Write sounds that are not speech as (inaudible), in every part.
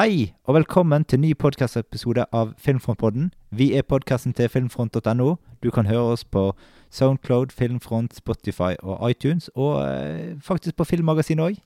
Hei, og velkommen til ny podkastepisode av Filmfrontpodden. Vi er podkasten til filmfront.no. Du kan høre oss på Soundcloud, Filmfront, Spotify og iTunes, og eh, faktisk på Filmmagasinet òg.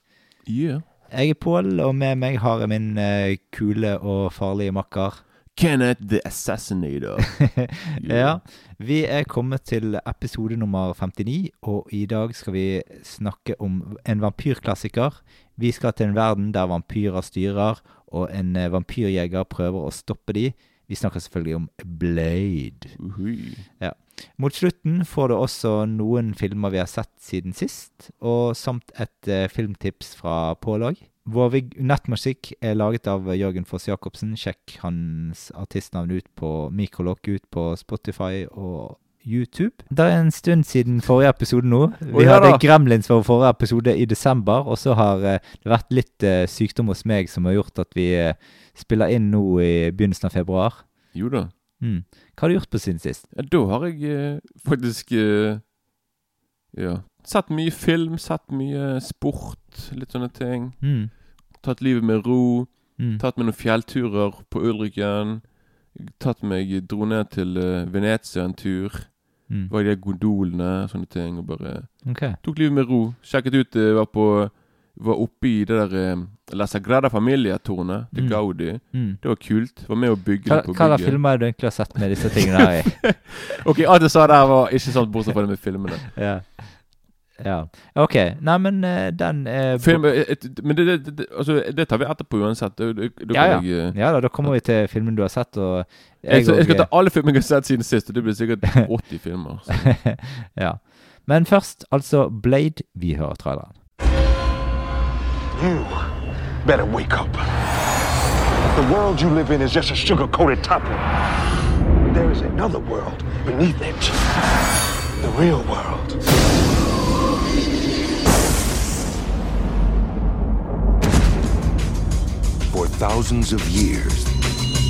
Yeah. Jeg er Pål, og med meg har jeg min eh, kule og farlige makker. Kenneth the Assassinator. (laughs) Ja, vi er kommet til episode nummer 59, og i dag skal vi snakke om en vampyrklassiker. Vi skal til en verden der vampyrer styrer, og en eh, vampyrjeger prøver å stoppe de. Vi snakker selvfølgelig om Blade. Uhui. Mot slutten får du også noen filmer vi har sett siden sist, og samt et uh, filmtips fra pålag. Vår nettmusikk er laget av Jørgen Foss Jacobsen. Sjekk hans artistnavn ut på Mikrolokk ut på Spotify og YouTube. Det er en stund siden forrige episode nå. Vi oh, ja hadde. Gremlins for forrige episode i desember, og så har eh, det vært litt eh, sykdom hos meg som har gjort at vi eh, spiller inn nå i begynnelsen av februar. Jo da. Mm. Hva har du gjort på siden sist? Ja, da har jeg faktisk Ja. Sett mye film, sett mye sport, litt sånne ting. Mm. Tatt livet med ro. Mm. Tatt meg noen fjellturer på Ulriken. Tatt meg Dro ned til Venezia en tur. Mm. Var i de gondolene, sånne ting. Og bare okay. tok livet med ro. Sjekket ut eh, Var på Var oppe i det der eh, La Sagrada Familia-tårnet til Mm. Gaudi. Mm. Det var kult. Var med å bygge Hva, det på hva slags bygget. filmer er det du egentlig har sett med disse tingene her i? (laughs) Ok, alt jeg sa der var ikke sant, bortsett fra det med filmene. ja. Ja. Ok. Nei, men eh, den er Film, eh, et, men det, det, det, altså, det tar vi etterpå uansett. Da, da, da Ja, ja. jeg, eh, Ja da, da kommer vi til filmen du har sett, og jeg, skal, jeg skal ta alle filmene jeg har sett siden sist, og det blir sikkert (laughs) 80 filmer. (laughs) Ja. Men først, altså Blade. Vi hører traileren. You better wake up. The world you live in is just a sugar coated topping. There is another world beneath it. The real world. Thousands of years,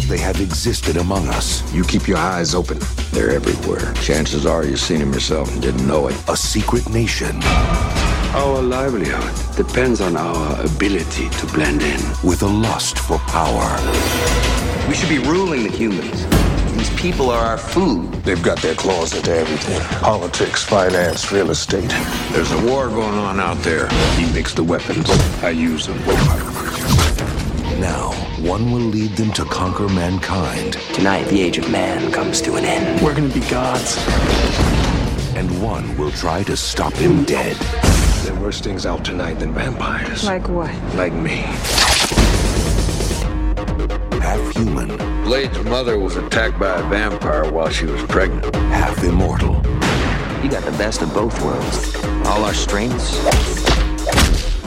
they have existed among us. You keep your eyes open. They're everywhere. Chances are you've seen them yourself and didn't know it. A secret nation Our livelihood depends on our ability to blend in. with a lust for power. We should be ruling the humans. These people are our food. They've got their claws into everything politics, finance, real estate. There's a war going on out there. He makes the weapons. I use them. Now, one will lead them to conquer mankind, Tonight, the age of man comes to an end. We're gonna be gods. and one will try to stop him dead. There are worse things out tonight than vampires. Like what? Like me. Half human, Blade's mother was attacked by a vampire while she was pregnant. half immortal. You got the best of both worlds. All our strengths,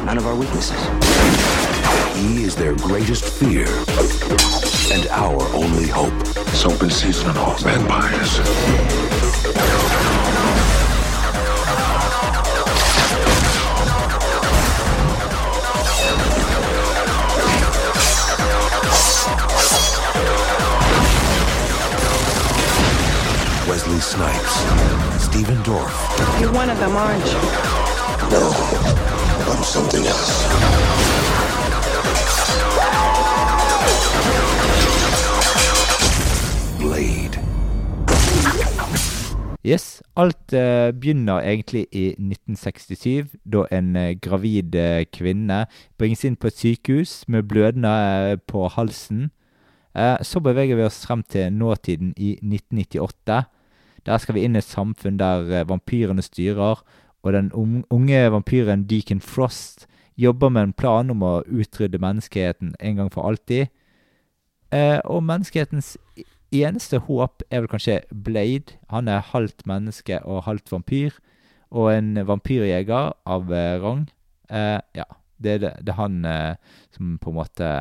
none of our weaknesses. He is their greatest fear and our only hope. It's open season on all vampires. Wesley Snipes, Stephen Dorff, You're one of them, aren't you? No, I'm something else. Yes, alt uh, begynner egentlig i 1967, da en uh, gravid uh, kvinne bringes inn på et sykehus med blødende på halsen. Så beveger vi oss frem til nåtiden i 1998. Der skal vi inn i et samfunn der vampyrene styrer, og den unge vampyren Deacon Frost jobber med en plan om å utrydde menneskeheten en gang for alltid. Og menneskehetens eneste håp er vel kanskje Blade. Han er halvt menneske og halvt vampyr. Og en vampyrjeger av eh, rang. Eh, ja, det er, det, det er han eh, som på en måte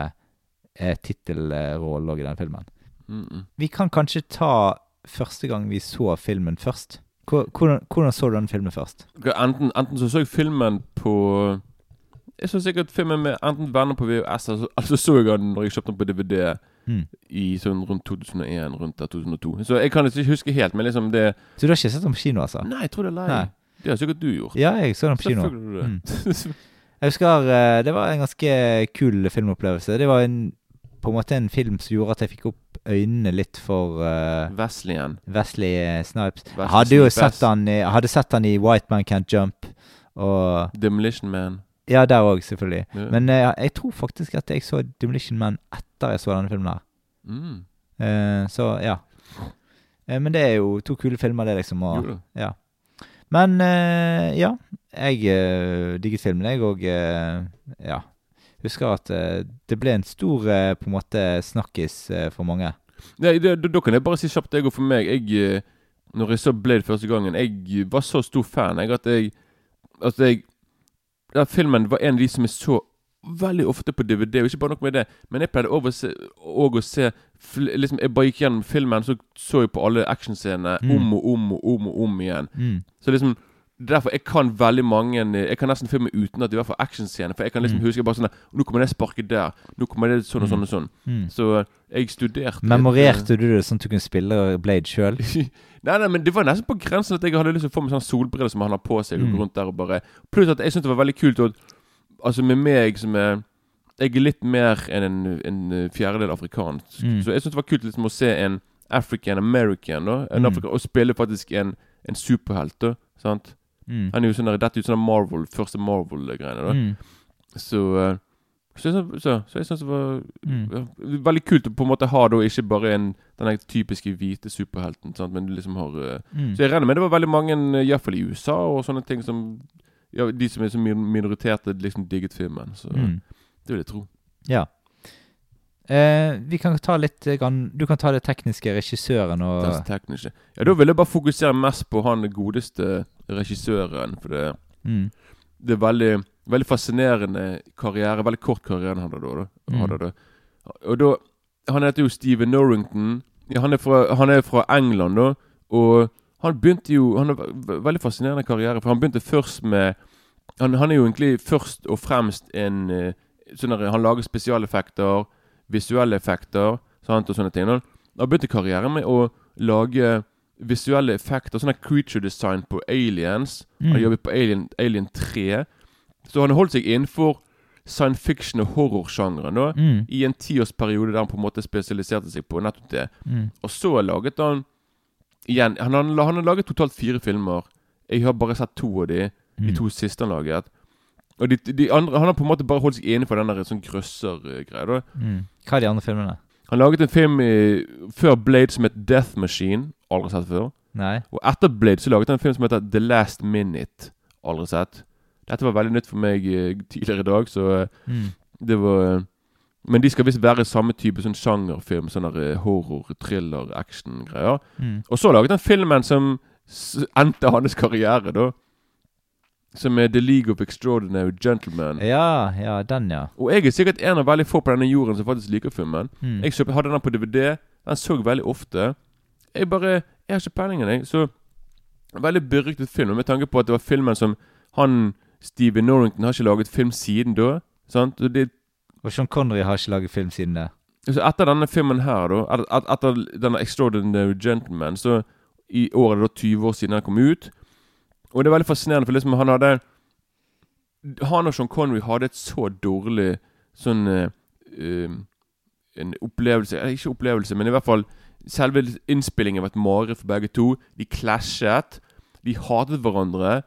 er tittelrollen òg i den filmen. Mm -mm. Vi kan kanskje ta første gang vi så filmen først. Hvordan, hvordan så du den filmen først? Enten, enten så så jeg filmen på Jeg så sikkert filmen med enten venner på VHS, altså, altså så jeg den når jeg kjøpte den på DVD Mm. i sånn rundt 2001, rundt der 2002. Så jeg kan ikke huske helt, men liksom det Så du har ikke sett den på kino, altså? Nei, jeg tror det er live. Det har sikkert du gjort. Ja, jeg så den på kino. Det. (laughs) Jeg husker eh, det var en ganske kul filmopplevelse. Det var en på en måte en film som gjorde at jeg fikk opp øynene litt for uh. Wesley Snipes. Jeg Wesley hadde jo sett han i, hadde sett han i White Man Can't Jump. Og Demolition Man. Ja, der òg, selvfølgelig. Ja. Men uh, jeg tror faktisk at jeg så Demolition Man etter jeg så denne filmen her. Mm. Eh, så ja. Eh, men det er jo to kule filmer, det, liksom. Og, Jo ja. Men eh, ja. Jeg uh, digget filmen, jeg, og eh, ja. Husker at eh, det ble en stor eh, på en måte snakkis eh, for mange. Nei, det, da, da kan jeg bare si kjapt, jeg og for meg jeg, eh, Når jeg så Blade første gangen Jeg var så stor fan jeg, at jeg At jeg Den filmen var en av de som jeg så veldig ofte på DVD. Og ikke bare nok med det, men jeg pleide også å se, å se liksom, Jeg bare gikk gjennom filmen, så så jeg på alle actionscenene Mm. om og om og om og om igjen. Mm. Så liksom Derfor jeg kan veldig mange Jeg kan nesten filme uten at det i hvert fall actionscener. For jeg kan liksom Mm. huske bare sånn Nå kommer det sparket der. Nå kommer det sånn og sånn og sånn. Mm. Så jeg studerte litt, eh, Memorerte du det sånn at du kunne spille Blade sjøl? (laughs) nei, nei, men det var nesten på grensen at jeg hadde lyst til å få meg sånn solbriller som han har på seg. Og Mm. gå rundt der og bare Pluss at jeg syntes det var veldig kult. Og, altså med meg som er Jeg er litt mer enn en, en fjerdedel afrikansk. Mm. Så jeg syntes det var kult liksom å se en African American da, en Mm. Afrika, og spille faktisk en, en superhelt. da Sant? Mm. Han er jo sånn der- Dette er jo sånn Marvel, første Marvel-greiene. da Mm. Så, eh, så, så, så jeg syns det var Mm. veldig kult å på en måte ha da ikke bare en, den typiske hvite superhelten, sant? men du liksom har eh, Mm. Så jeg regner med det var veldig mange, eh, iallfall i USA, og sånne ting som ja, De som er så min- minoriterte, liksom digget filmen. Så Mm. det vil jeg tro. Ja. Eh, vi kan ta litt eh, Du kan ta det tekniske, regissøren og det tekniske. Ja, Da vil jeg bare fokusere mest på han godeste regissøren. For det, mm. det er veldig Veldig fascinerende karriere. Veldig kort karriere han hadde da. da. Mm. Hadde da. Og da Han heter jo Steven Norrington. Ja, han, er fra, han er fra England, da. Og han begynte jo Han har ve- veldig fascinerende karriere, for han begynte først med Han, han er jo egentlig først og fremst en eh, sånn der, Han lager spesialeffekter, visuelle effekter sant, og sånne ting. Han, Han begynte karrieren med å lage visuelle effekter, sånn creature design på aliens. Han Mm. jobbet på Alien, Alien 3. Så han holdt seg innenfor science fiction og horrorsjangeren Mm. i en tiårsperiode der han på en måte spesialiserte seg på nettopp det. Mm. Og så laget han igjen Han har, han har laget totalt fire filmer. Jeg har bare sett to av de. De Mm. to siste han laget. Og de, de andre Han har på en måte bare holdt seg innenfor den der sånn grøsser-greia. Mm. Hva er de andre filmene? Han laget en film i, før Blade som het Death Machine. Aldri sett før. Nei? Og etter Blade så laget han en film som heter The Last Minute. Aldri sett. Dette var veldig nytt for meg eh, tidligere i dag, så eh, Mm. det var eh, Men de skal visst være samme type sånn sjangerfilm. Sånn der eh, horror, thriller, action-greier. Mm. Og så laget han filmen som endte hans karriere, da. Som er The League of Extraordinary Gentlemen. Ja, ja, den, ja. Og jeg er sikkert en av veldig få på denne jorden som faktisk liker filmen. Mm. Jeg kjøpte, hadde den på DVD. Den så veldig ofte. Jeg bare Jeg har ikke peiling jeg. Så Veldig beryktet film. Med tanke på at det var filmen som han Steven Norrington har ikke laget film siden da. Sant? Og det, Og Sean Connery har ikke laget film siden det. så etter denne filmen her, da et- et- Etter denne Extraordinary Gentleman, så i året da 20 år siden den kom ut. Og det er veldig fascinerende, for liksom han hadde Han og Sean Connery hadde et så dårlig sånn eh, En opplevelse eller Ikke opplevelse, men i hvert fall Selve innspillingen var et mareritt for begge to. De clashet. De hatet hverandre.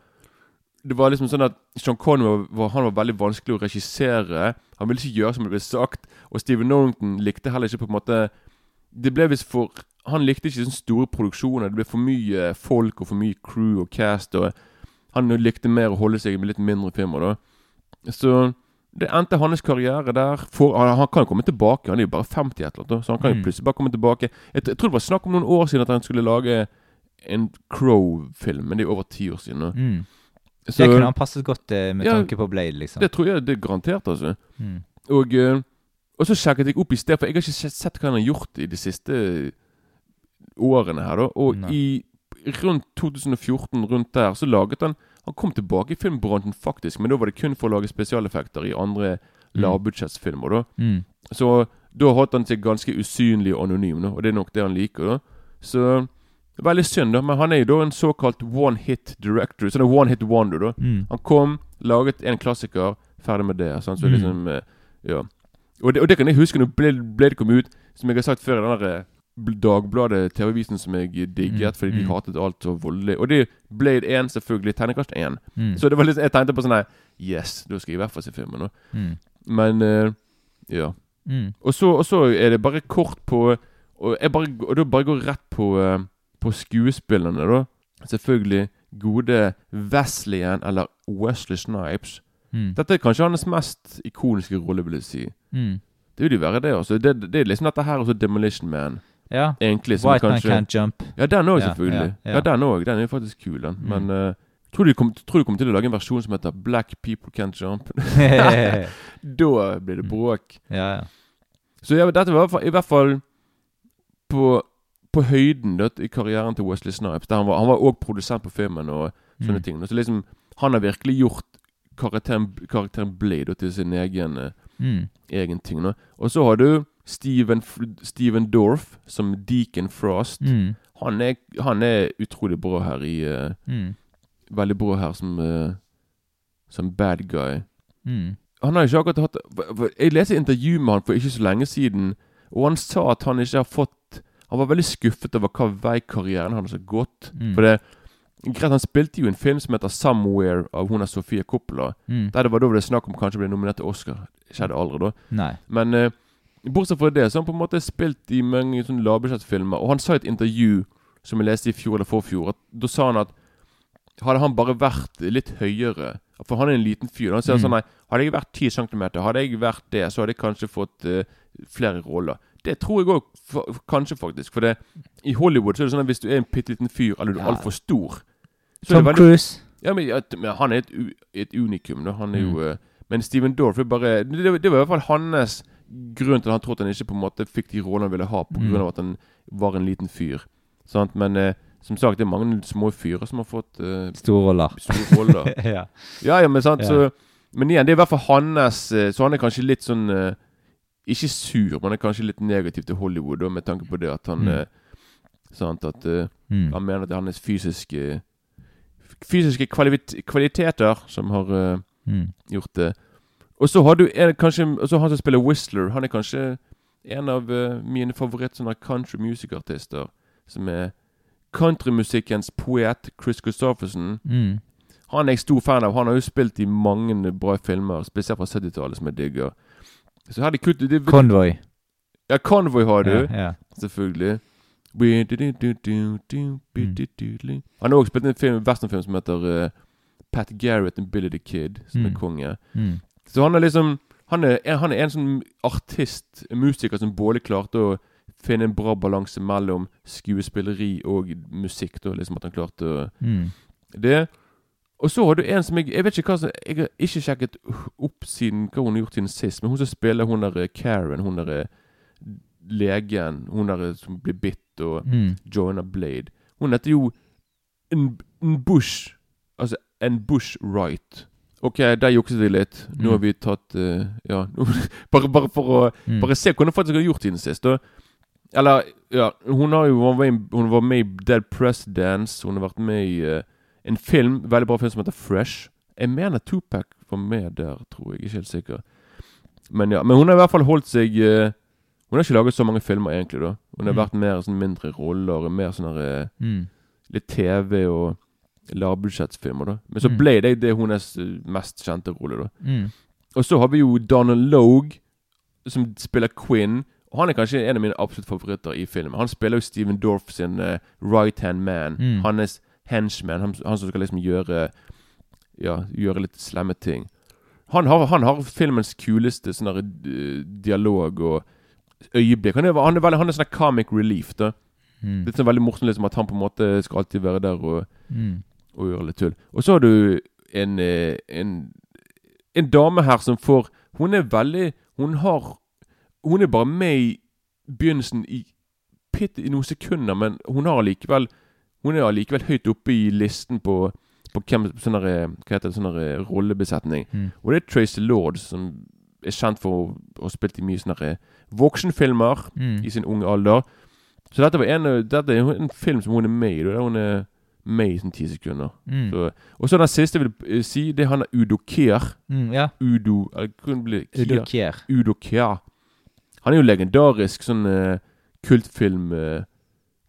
Det var liksom sånn at Sean Connery var, han var veldig vanskelig å regissere. Han ville ikke gjøre som det ble sagt. Og Steven Norrington likte heller ikke på en måte Det ble visst for Han likte ikke sånne store produksjoner. Det ble for mye folk og for mye crew og cast. Og han likte mer å holde seg med litt mindre filmer. da Så det endte hans karriere der. For, han, han kan komme tilbake. Han er jo bare 50 et eller annet, så han kan jo Mm. plutselig bare komme tilbake. Jeg, jeg tror det var snakk om noen år siden at han skulle lage en Crow-film, men det er over ti år siden. nå. Mm. Så det kunne han passet godt eh, med Ja, tanke på Blade, liksom. det tror jeg det er garantert, altså. Mm. Og, eh, og så sjekket jeg opp i sted, for jeg har ikke sett- hva han har gjort i de siste årene her, da. Og Nei. i rundt 2014, rundt der, så laget han Han kom tilbake i filmbransjen, faktisk, men da var det kun for å lage spesialeffekter i andre Mm. lavbudsjettsfilmer, da. Mm. Så da holdt han seg ganske usynlig og anonym, da, og det er nok det han liker. da Så Veldig synd, da, men han er jo da en såkalt one hit director. Sånn en one hit wonder, da. Mm. Han kom, laget en klassiker, ferdig med det. Sånn, så Mm. liksom eh, Ja. Og det, og det kan jeg huske når Blade, Blade kom ut, som jeg har sagt før i den der eh, Dagbladet TV-avisen som jeg digget Mm, fordi de mm. hatet alt så voldelig. Og det er Blade 1, selvfølgelig. Tegnekast 1. Mm. Så det var litt, jeg tenkte på sånn her Yes, da skal jeg i hvert fall se filmen. Mm. Men uh, ja. Mm. Og så, og så er det bare kort på Og, jeg bare, og da bare går rett på, eh, på skuespillerne, da. Selvfølgelig gode Wesleyan, eller Wesley Snipes. Mm. Dette er kanskje hans mest ikoniske rolle, vil jeg si. Mm. Det vil jo være det, altså. Det, det er liksom dette her også Demolition Man. Ja. Egentlig. Som White Man Can't Jump. Ja, den òg, Ja, selvfølgelig. ja, Ja, den òg. Den er faktisk kul, den. Mm. Men uh, tror, du kom, tror du kommer til å lage en versjon som heter Black People Can't Jump? (laughs) (laughs) da blir det bråk. ja. Så ja, dette var i hvert fall på, på høyden da, i karrieren til Wesley Snipes. Der han var Han òg produsent på filmen og sånne Mm. ting. Så liksom Han har virkelig gjort karakteren, karakteren Blade til sin egen, eh, Mm. egen ting. Da. Og så har du Steven, Steven Dorff som Deacon Frost. Mm. Han, er, han er utrolig bra her i Mm. Veldig bra her som, uh, som bad guy. Mm. Han har ikke akkurat hatt Jeg leste intervju med han for ikke så lenge siden, og han sa at han ikke har fått Han var veldig skuffet over hva vei karrieren hans har gått. Mm. For det Greit, Han spilte jo en film som heter 'Somewhere' av hun av Sofia Coppola. Mm. Der det var da det snakk om kanskje å bli nominert til Oscar. Skjedde aldri, da. Nei. Men eh, bortsett fra det, så har han på en måte spilt i mange sånne lavbudsjettfilmer. Og han sa i et intervju som jeg leste i fjor eller forfjor, at da sa han at hadde han bare vært litt høyere For han er en liten fyr. Han sier Mm. sånn nei, Hadde jeg vært 10 cm, hadde jeg vært det, så hadde jeg kanskje fått uh, flere roller. Det tror jeg òg kanskje, faktisk. For det, i Hollywood så er det sånn at hvis du er en bitte liten fyr, eller du er Ja. altfor stor Tom veldig- Cruise. ja, men, at, men han er et, et unikum. Da. Han er Mm. jo eh, Men Steven Dorff er bare det, det var i hvert fall hans grunn til at han trodde han ikke på en måte fikk de rollene han ville ha, på Mm. at han var en liten fyr. Sant? Men eh, som sagt, det er mange små fyrer som har fått eh, Store roller. store roller. (laughs) ja. ja, ja, men sant, Ja. så Men igjen, det er i hvert fall hans eh, Så han er kanskje litt sånn eh, Ikke sur, men er kanskje litt negativ til Hollywood, da, med tanke på det at han Mm. eh, Sant, at eh, Mm. han mener at det er hans fysiske Fysiske kvalit kvaliteter som har eh, Mm. gjort det. Og så har du en, kanskje så han som spiller Whistler. Han er kanskje en av mine favoritt country music-artister. Som er countrymusikkens poet, Chris Christofferson. Mm. Han er jeg stor fan av. Han har jo spilt i mange bra filmer, spesielt fra 70-tallet, som jeg digger. Så her de kult det, Convoy. Ja, Convoy har du, Ja, ja. selvfølgelig. Han har også spilt en film, westernfilm som heter uh, Pat Garrett and Billy the Kid, som er Mm. konge. Mm. Så han er liksom Han er, han er en sånn artist, musiker, som både klarte å finne en bra balanse mellom skuespilleri og musikk. Da, liksom At han klarte å Mm. det. Og så har du en som jeg Jeg vet ikke hva som Jeg har ikke sjekket opp siden hva hun har gjort siden sist, men hun som spiller hun der eh, Karen, hun der eh, legen, hun der eh, som blir bitt og Mm. joiner Blade. Hun heter jo en, en Bush Altså en Bush Right. Ok, der jukset vi litt. Nå Mm. har vi tatt uh, Ja, (laughs) bare, bare for å Mm. Bare se hva hun faktisk har gjort siden sist. Og, Eller, ja Hun har jo hun var, med, i- Dead Presidents. Hun har vært med i eh, en film, veldig bra film som heter Fresh. Jeg mener Tupac var med der, tror jeg. Ikke helt sikker. Men ja, men hun har i hvert fall holdt seg uh, Hun har ikke laget så mange filmer, egentlig. da Hun har Mm. vært mer sånn mindre roller, mer sånn eh, Mm. litt TV og lavbudsjettsfilmer. da Men så Mm. ble det det hennes eh, mest kjente rolle. da Mm. og så har vi jo Donald Logue, som spiller Quinn. Og Han er kanskje en av mine absolutt favoritter i filmen. Han spiller jo Steven Dorff sin uh, right hand man. Mm. Hans henchman. Han, han som skal liksom gjøre Ja, gjøre litt slemme ting. Han har, han har filmens kuleste sånn eh, dialog og øyeblikk. Han er, han er, veldig, han er sånn comic relief. da Mm. Det er sånn veldig morsomt liksom at han på en måte skal alltid være der og Mm. og gjøre litt tull. Og så har du en, eh, en En dame her som får Hun er veldig Hun har Hun er bare med i begynnelsen i pitt, i noen sekunder, men hun har allikevel Hun er allikevel høyt oppe i listen på På hvem sånn der, Hva heter det, sånn der rollebesetning. Mm. Og det er Tracy Lord, som er kjent for å ha spilt i mye sånne der voksenfilmer Mm. i sin unge alder. Så dette var en, dette er en film som hun er med i. Der hun er med i sånn ti sekunder. Mm. Så, og så den siste vil jeg si, det er han Udo Kier. Mm. Ja. Udo eller? Udokier. Udo Kier. Han er jo legendarisk sånn uh, kultfilm uh,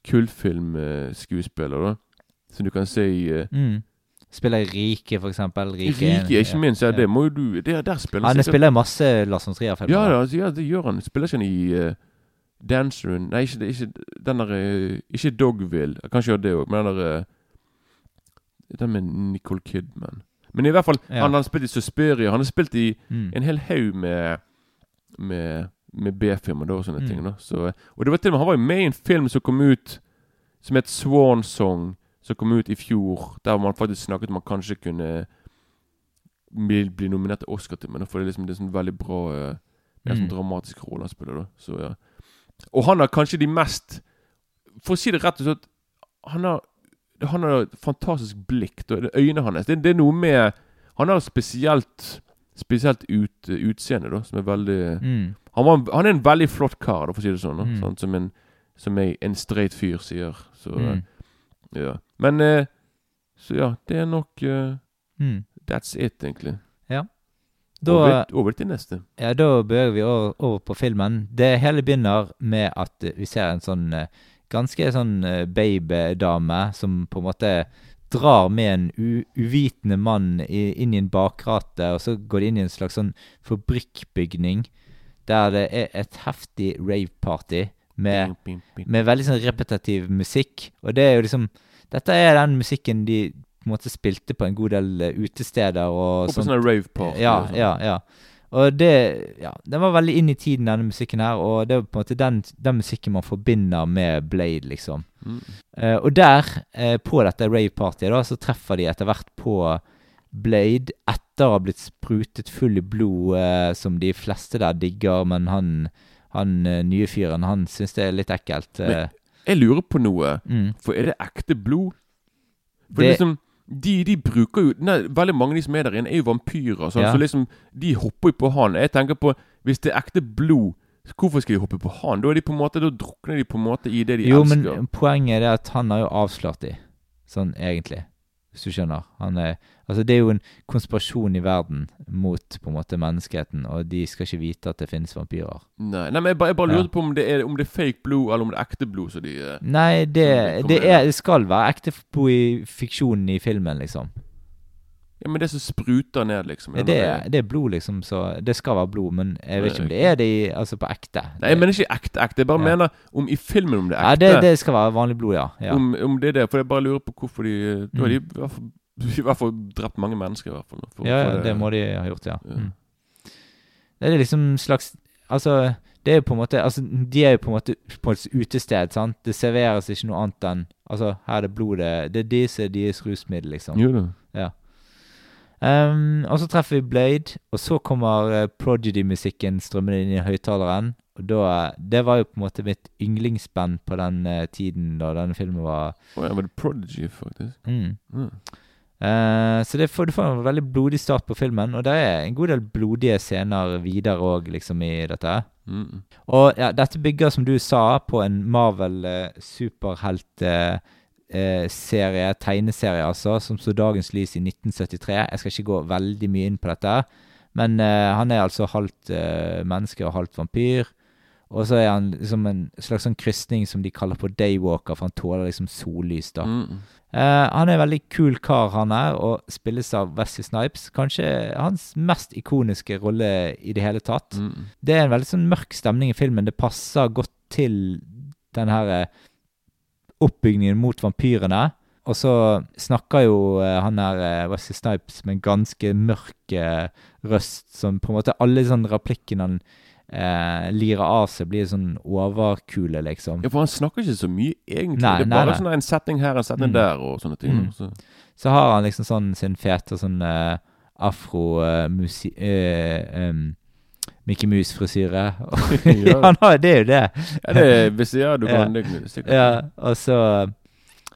Kultfilmskuespiller, da. Som du kan se i eh, Mm. Spiller i Rike, for eksempel. Rike, Rike, ikke minst. Ja, det må jo du det, Der spiller Han sikkert- spiller masse Lars von Trier-filmer. Ja, altså, ja, det gjør han. Spiller ikke han i uh, Danceren Nei, ikke, ikke den der uh, Ikke Dogville. Kanskje gjør det òg, men den der uh, Den med Nicole Kidman. Men i hvert fall, Ja. han har spilt i Suspiria. Han har spilt i Mm. en hel haug med Med, med B-filmer da, og sånne Mm. ting. Da. Så, eh, og det var til og med Han var jo med i en film som kom ut Som het Swan Song, som kom ut i fjor. Der man faktisk snakket om man kanskje kunne bli, bli nominert til Oscar til, men da får det liksom det er sånn veldig bra eh, Mer sånn Mm. dramatisk rolle han spiller, da. Så, ja. Og han har kanskje de mest For å si det rett og slett Han har Han har et fantastisk blikk. Da. Øynene hans det, det er noe med Han har spesielt Spesielt ut, utseende, da, som er veldig Mm. han, var, han er en veldig flott kar, da, for å si det sånn. Da. Mm. Sånn, som en, som jeg, en streit fyr sier. Så, Mm. ja. Men eh, Så ja, det er nok eh, Mm. That's it, egentlig. Da, over, over til neste. Ja, da bør vi over, over på filmen. Det hele begynner med at eh, vi ser en sånn eh, ganske sånn eh, babydame som på en måte drar med en uvitende mann i, inn i en bakrate, og så går de inn i en slags sånn fabrikkbygning der det er et heftig rave-party med, med veldig sånn repetitiv musikk. Og det er jo liksom Dette er den musikken de på en måte spilte på en god del utesteder og Og på sånne rave-party. Ja, ja, ja. Og det Ja, den var veldig inn i tiden, denne musikken her. Og det er på en måte den, den musikken man forbinder med Blade, liksom. Mm. Uh, og der, uh, på dette rave-partyet, da, så treffer de etter hvert på Blade etter å ha blitt sprutet full i blod, uh, som de fleste der digger, men han, han nye fyren, han syns det er litt ekkelt. Men-. Jeg lurer på noe. mm. For er det ekte blod? For Det- liksom de, de bruker jo nei, Veldig mange av de som er der inne, er jo vampyrer. Sånn, Ja. Så liksom De hopper jo på han. Jeg tenker på Hvis det er ekte blod, hvorfor skal de hoppe på han? Da er de på en måte Da drukner de på en måte i det de Jo, elsker. men poenget er at han har jo avslørt de, sånn egentlig. Hvis du skjønner. Han er, altså det er jo en konspirasjon i verden mot på en måte menneskeheten, og de skal ikke vite at det finnes vampyrer. Nei, nei, men jeg bare, jeg bare Ja. lurte på om det, er, om det er fake blod, eller om det er ekte blod. Så de eh, Nei, det, det. er, det skal være ekte blod i fiksjonen i filmen, liksom. Ja, men det som spruter ned, liksom. Det, det er blod, liksom, så det skal være blod, men jeg vet ikke om det er det i, altså på ekte. Nei, jeg mener ikke ekte ekte. Jeg bare Ja. mener om i filmen om det er Ja, ekte. det, det skal være vanlig blod, ja. ja. Om, om det er det. For jeg bare lurer på hvorfor de eh, Da har de Mm. i hvert fall, (laughs) i hvert fall drept mange mennesker, i hvert fall. For, Ja, for ja, det må de ha gjort, ja. Ja. Mm. Det er liksom slags Altså, det er jo på en måte Altså, de er jo på en måte på et utested, sant. Det serveres ikke noe annet enn Altså, her er det blodet det, det er de som er deres rusmiddel, liksom. Jo da. Ehm, og så treffer vi Blade, og så kommer uh, Prodigy-musikken strømmende inn i høyttaleren. Og da Det var jo på en måte mitt yndlingsband på den uh, tiden da denne filmen var oh, ja, var det Prodigy, faktisk? mm. Mm. Uh, så det får, du får en veldig blodig start på filmen, og det er en god del blodige scener videre òg, liksom, i dette. Mm. Og ja, dette bygger, som du sa, på en Marvel uh, superhelt-serie, tegneserie, altså, som så dagens lys i 1973. Jeg skal ikke gå veldig mye inn på dette, men uh, han er altså halvt uh, menneske og halvt vampyr. Og så er han liksom en slags sånn krysning som de kaller på daywalker, for han tåler liksom sollys, da. Mm. Uh, han er en veldig kul kar, han er, og spilles av Wesley Snipes. Kanskje hans mest ikoniske rolle i det hele tatt. Mm. Det er en veldig sånn mørk stemning i filmen. Det passer godt til den her eh, oppbygningen mot vampyrene. Og så snakker jo eh, han her eh, Wesley Snipes med en ganske mørk eh, røst, som på en måte alle sånne replikkene han eh, lirer av seg, blir sånn overkule, liksom. Ja, for han snakker ikke så mye, egentlig. Nei, det er bare nei. sånn en setning her, en setning Mm. der, og sånne ting. Mm. Så. Så har han liksom sånn sin fete sånn uh, afro-musi... Mickey Mus-frisyre. (laughs) Ja. han har det er jo det. Ja, det, hvis ja, du kan det er sikkert. Ja, og så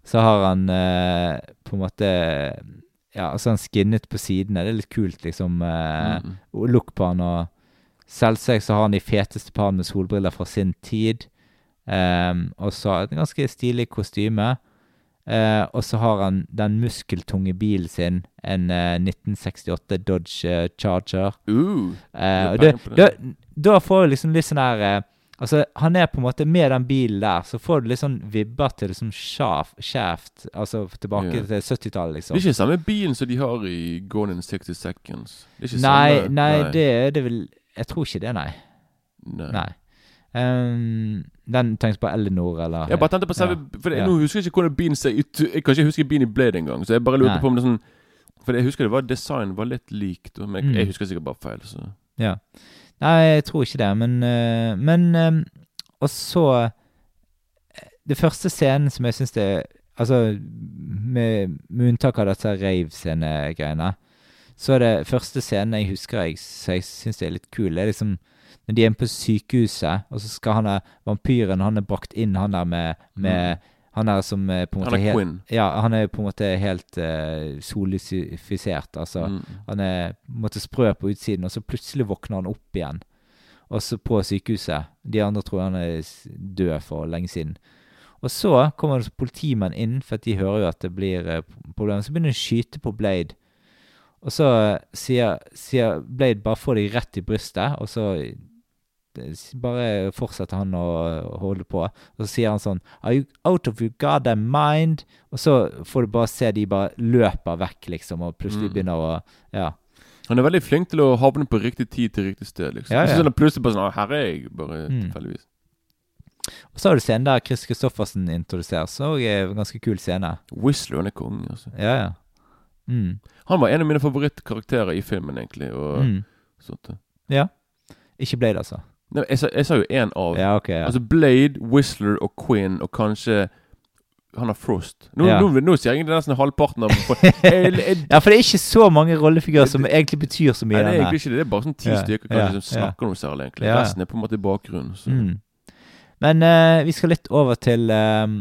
Så har han eh, på en måte Ja, altså han skinnet på sidene. Det er litt kult, liksom. eh, Mm. Look på han, og selvsagt så har han de feteste parene med solbriller fra sin tid. Ehm, og så et ganske stilig kostyme. Eh, og så har han den muskeltunge bilen sin, en eh, 1968 Dodge eh, Charger. Uh, Eh, og det, det, da får du liksom litt sånn her eh, Altså, han er på en måte Med den bilen der, så får du litt sånn vibber til liksom Shaft altså tilbake yeah. til 70-tallet, liksom. Det er ikke samme bilen som de har i Gone in 60 Seconds. Det er ikke Nei, samme nei, det er det vel Jeg tror ikke det, nei. Nei. Nei. Ehm, den tenkes på Elinor, eller Jeg bare tenkte på selve For det, Nå husker jeg ikke hvordan bilen ser ut. Jeg kan ikke huske bilen i Blade engang. Så jeg bare lurte på om det er sånn For jeg husker det var design var litt likt. Men jeg, Mm. jeg husker sikkert bare feil. Så. Ja. Nei, jeg tror ikke det, men eh, Men eh, Og så eh, Det første scenen som jeg syns det Altså, med, med unntak av disse rave-scenegreiene, så er det første scenen jeg husker jeg, så jeg syns er litt kul, det er liksom når de er inne på sykehuset, og så skal han der vampyren Han er brakt inn, han der med, med Han der som er på en Han måte er helt Quinn. Ja, han er på en måte helt uh, solifisert, altså. Mm. Han er på en måte sprø på utsiden, og så plutselig våkner han opp igjen. Og så på sykehuset. De andre tror han er død for lenge siden. Og så kommer det politimenn inn, for de hører jo at det blir uh, problemer. Så begynner de å skyte på Blade. Og så eh, sier, sier Blade bare få de rett i brystet, og så bare fortsetter han å holde på. Og så sier han sånn Are you out of your goddamn mind? Og så får du bare se de bare løper vekk, liksom, og plutselig Mm. begynner å Ja. Han er veldig flink til å havne på riktig tid til riktig sted. liksom Ja, ja. Så sånn plutselig bare sånn «Ah, Her er jeg, bare Mm. tilfeldigvis. Og så har du scenen der Chris Christoffersen introduseres. Og en ganske kul scene. Whistler han er konge, altså. Ja, ja. Mm. Han var en av mine favorittkarakterer i filmen, egentlig. Og Mm. sånt. Ja. Ikke Blade, altså. Nei, jeg, sa, jeg sa jo én av. Ja, ok. Ja. Altså Blade, Whistler og Quinn, og kanskje han har Frost. Nå, Ja. nå, nå sier jeg nesten halvparten av for, jeg, jeg, ja, for det er ikke så mange rollefigurer som egentlig betyr så mye. Nei, det er denne. egentlig ikke det. Det er bare sånn ti Ja, stykker ja, kanskje som ja. snakker noe særlig, egentlig. Ja, ja. Resten er på en måte i bakgrunnen. Så. Mm. Men eh, vi skal litt over til ehm,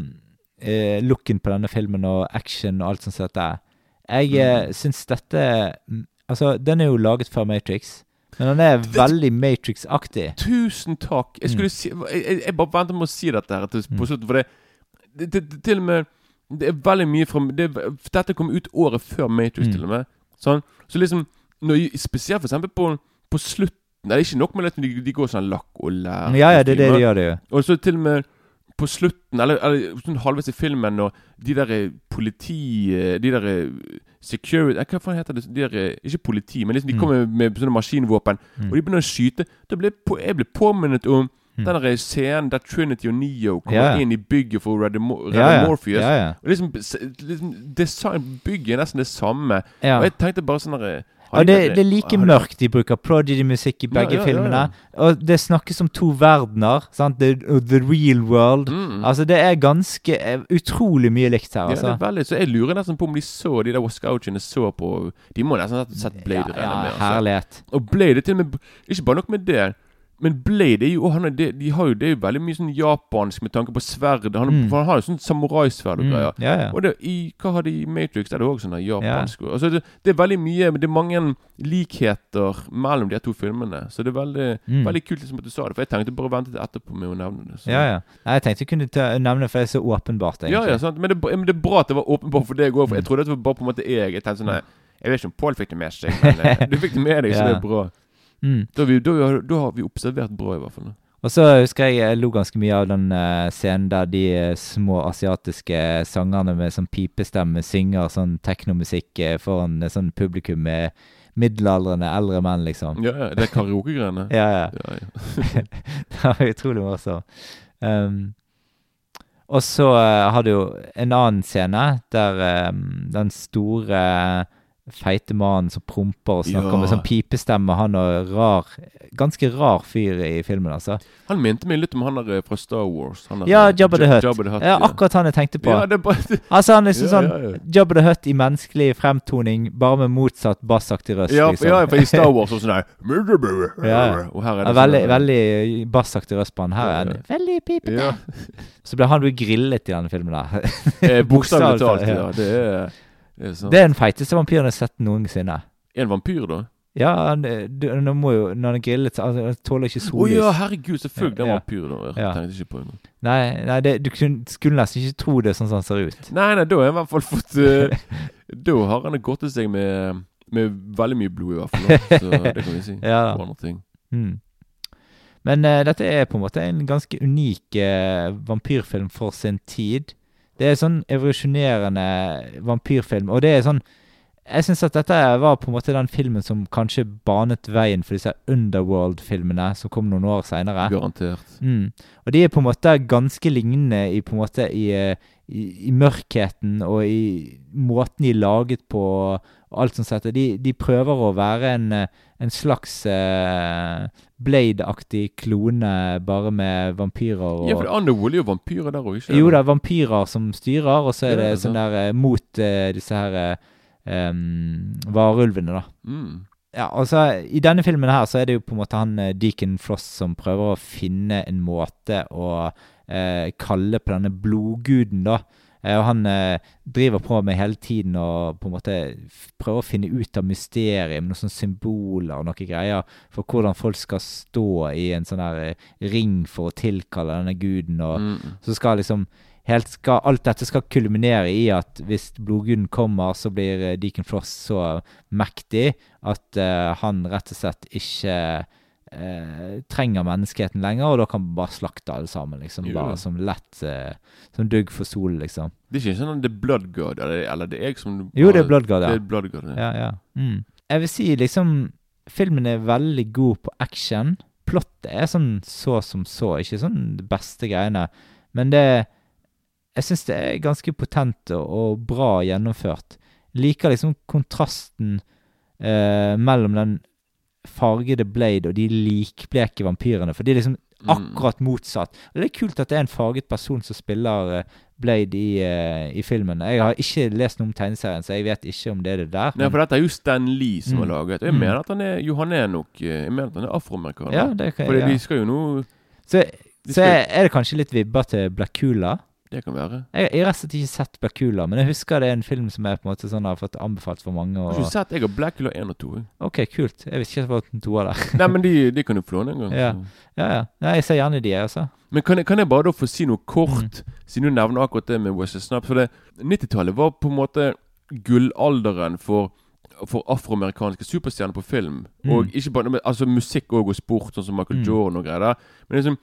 eh, looken på denne filmen og action og alt sånt. som dette. Jeg uh, syns dette mm, Altså, den er jo laget før Matrix, men den er veldig Matrix-aktig. Tusen takk! Jeg skulle Mm. si jeg, jeg, jeg bare venter med å si dette her til, på Mm. slutten, for det, det, det, det Til og med Det er veldig mye fra det, Dette kom ut året før Matrix, Mm. til og med. Sånn. Så liksom når, Spesielt for eksempel på, på slutten Det er ikke nok med at de, de går sånn lakk og lær. Ja, ja, det er det de gjør, det jo. Og så til og med på slutten, eller, eller sånn halvveis i filmen, når de der eh, politi eh, De der eh, security eh, Hva faen heter det? De der, eh, ikke politi, men liksom de Mm. kommer med sånne maskinvåpen, Mm. og de begynner å skyte. Da ble på, jeg ble påminnet om Mm. den scenen der Trinity og Neo kommer ja. inn i bygget for Red, redde, yeah. Morpheus. Yeah, yeah. Og liksom, liksom Design Bygget er nesten det samme. Og jeg tenkte bare sånn der, Ja, det, det er like mørkt. De bruker Prodigy-musikk i begge Ja, ja, filmene. Og det snakkes om to verdener. Sant? The, the real world. Mm. Altså, det er ganske eh, utrolig mye likt her, Ja, det altså. er veldig, så jeg lurer nesten på om de så De der Wascouchene så på De må nesten ha sett Blade. ja, ja, altså. herlighet. Og Blade er til og med Ikke bare nok med det. Men Blade er jo, han er, de, de har jo, det er jo veldig mye sånn japansk med tanke på sverd. Han, Mm. han har jo sånn samuraisverd og Mm, ja, ja. Og det, i, hva har de i Matrix? Der er det òg sånn japansk japansk altså det, det er veldig mye Men det er mange likheter mellom de to filmene. Så det er veldig, Mm. veldig kult liksom at du sa det. For jeg tenkte bare å vente til etterpå med å nevne det. Så. Ja, ja. Jeg tenkte jeg kunne ta, nevne det, for det er så åpenbart, egentlig. Ja, ja, sant? Men, det, men det er bra at det var åpenbart for deg òg. For jeg trodde trodde det var bare på en måte jeg. Jeg tenkte sånn nei, Jeg vet ikke om Pål fikk det med seg, men eh, (laughs) du fikk det med deg, så Ja. det er bra. Mm. Da har, vi, da, da har vi observert bra, i hvert fall. Og så husker jeg jeg lo ganske mye av den uh, scenen der de eh, små asiatiske sangerne med sånn pipestemme synger sånn teknomusikk uh, foran sånn publikum med middelaldrende eldre menn, liksom. Ja, ja, det er karaokegreiene. (laughs) Ja, ja. ja, ja. (laughs) det var utrolig morsomt. Um, og så uh, har du jo en annen scene der um, den store feite mannen som promper og snakker Ja. med sånn pipestemme, han er rar Ganske rar fyr i filmen, altså. Han minte meg litt om han der eh, fra Star Wars. Han der, Ja, eh, Jabba the Hutt. Jabba the Hutt, Ja, akkurat han jeg tenkte på. Ja, det er bare Altså Han er liksom sånn ja, ja. Jabba the Hutt i menneskelig fremtoning, bare med motsatt bassaktig røst. ja, liksom. ja, for i Star Wars og sånn der Ja. Og her er det veldig, sånn, veldig bassaktig røst på han. Her er han veldig pipete. Så ble han jo grillet i denne filmen der. eh, Bokstavelig talt, ja. ja. Det er, er. Det er den feiteste vampyren jeg har sett noensinne. En vampyr, da? Ja, han, du, han må jo, når han er grillet, så altså, han tåler ikke Å oh, ja, herregud, selvfølgelig. Det er Ja. vampyr, da. Jeg Ja. tenkte ikke på det. Nei, nei det, du skulle nesten ikke tro det sånn som han ser ut. Nei, nei, da har jeg i hvert fall fått uh, (laughs) Da har han gått til seg med, med veldig mye blod, i hvert fall. Så (laughs) det kan vi si. Ja da. Og andre ting. Mm. Men uh, dette er på en måte en ganske unik uh, vampyrfilm for sin tid. Det er sånn evolusjonerende vampyrfilm, og det er sånn Jeg syns at dette var på en måte den filmen som kanskje banet veien for disse Underworld-filmene som kom noen år seinere. Garantert. Mm. Og de er på en måte ganske lignende i, på en måte, i, eh, i, i mørkheten og i måten de er laget på og alt sånt. De, de prøver å være en, eh, en slags eh, Blade-aktig klone, bare med vampyrer og Ja, for Underworld er jo vampyrer der òg, ikke Jo, er vampyrer som styrer, og så er det det sånn der eh, mot uh, disse her uh, varulvene, da. Mm. Ja, altså I denne filmen her så er det jo på en måte han Deacon Floss som prøver å finne en måte å uh, kalle på denne blodguden, da. Eh, og han eh, driver på med hele tiden og på en måte prøve å finne ut av mysteriet med noen sånne symboler og noen greier for hvordan folk skal stå i en sånn her eh, ring for å tilkalle denne guden. og Mm. så skal liksom helt skal, Alt dette skal kulminere i at hvis blodguden kommer, så blir Deacon Floss så mektig at uh, han rett og slett ikke eh, trenger menneskeheten lenger, og da kan man bare slakte alle sammen. liksom, Jo. Bare som lett eh, Som dugg for solen, liksom. Det er ikke sånn er Blood God, eller, eller det er jeg som Jo, det er Blood God, Det er Blood God, ja. ja, ja. Mm. Jeg vil si liksom Filmen er veldig god på action. Plottet er sånn så som så, ikke sånn det beste greiene. Men det Jeg syns det er ganske potent og, og bra gjennomført. Liker liksom kontrasten eh, mellom den fargede Blade og de likbleke vampyrene. For de er liksom Mm. akkurat motsatt. Og det er kult at det er en farget person som spiller eh, Blade i, eh, i filmen. Jeg har ikke lest noe om tegneserien, så jeg vet ikke om det er det der. Nei, for dette er jo Stan Lee som Mm. har laget. Jeg Mm. mener at han er Jo, han er nok eh, Jeg mener at han er afroamerikaner. ja, det kan, For ja. de skal jo nå Så, skal... så er det kanskje litt vibber til Blackula. Det kan være. Jeg, jeg har rett og slett ikke sett Blackula, men jeg husker det er en film som jeg på en måte sånn har fått anbefalt for mange. Har Og, ikke du sett Jeg har Blackula 1 og 2. ok, kult. Jeg visste ikke at det var den toa der. (laughs) Nei, men de, de kan du få låne en gang. Ja. Ja, ja. Nei, jeg ser gjerne de, jeg også. Men kan jeg, kan jeg bare da få si noe kort, Mm. siden du nevner akkurat det med Wesley Snap? For det 90-tallet var på en måte gullalderen for for afroamerikanske superstjerner på film. Mm. Og ikke bare Altså musikk og, og sport, sånn som Michael Mm. Jordan og greier. der. Men liksom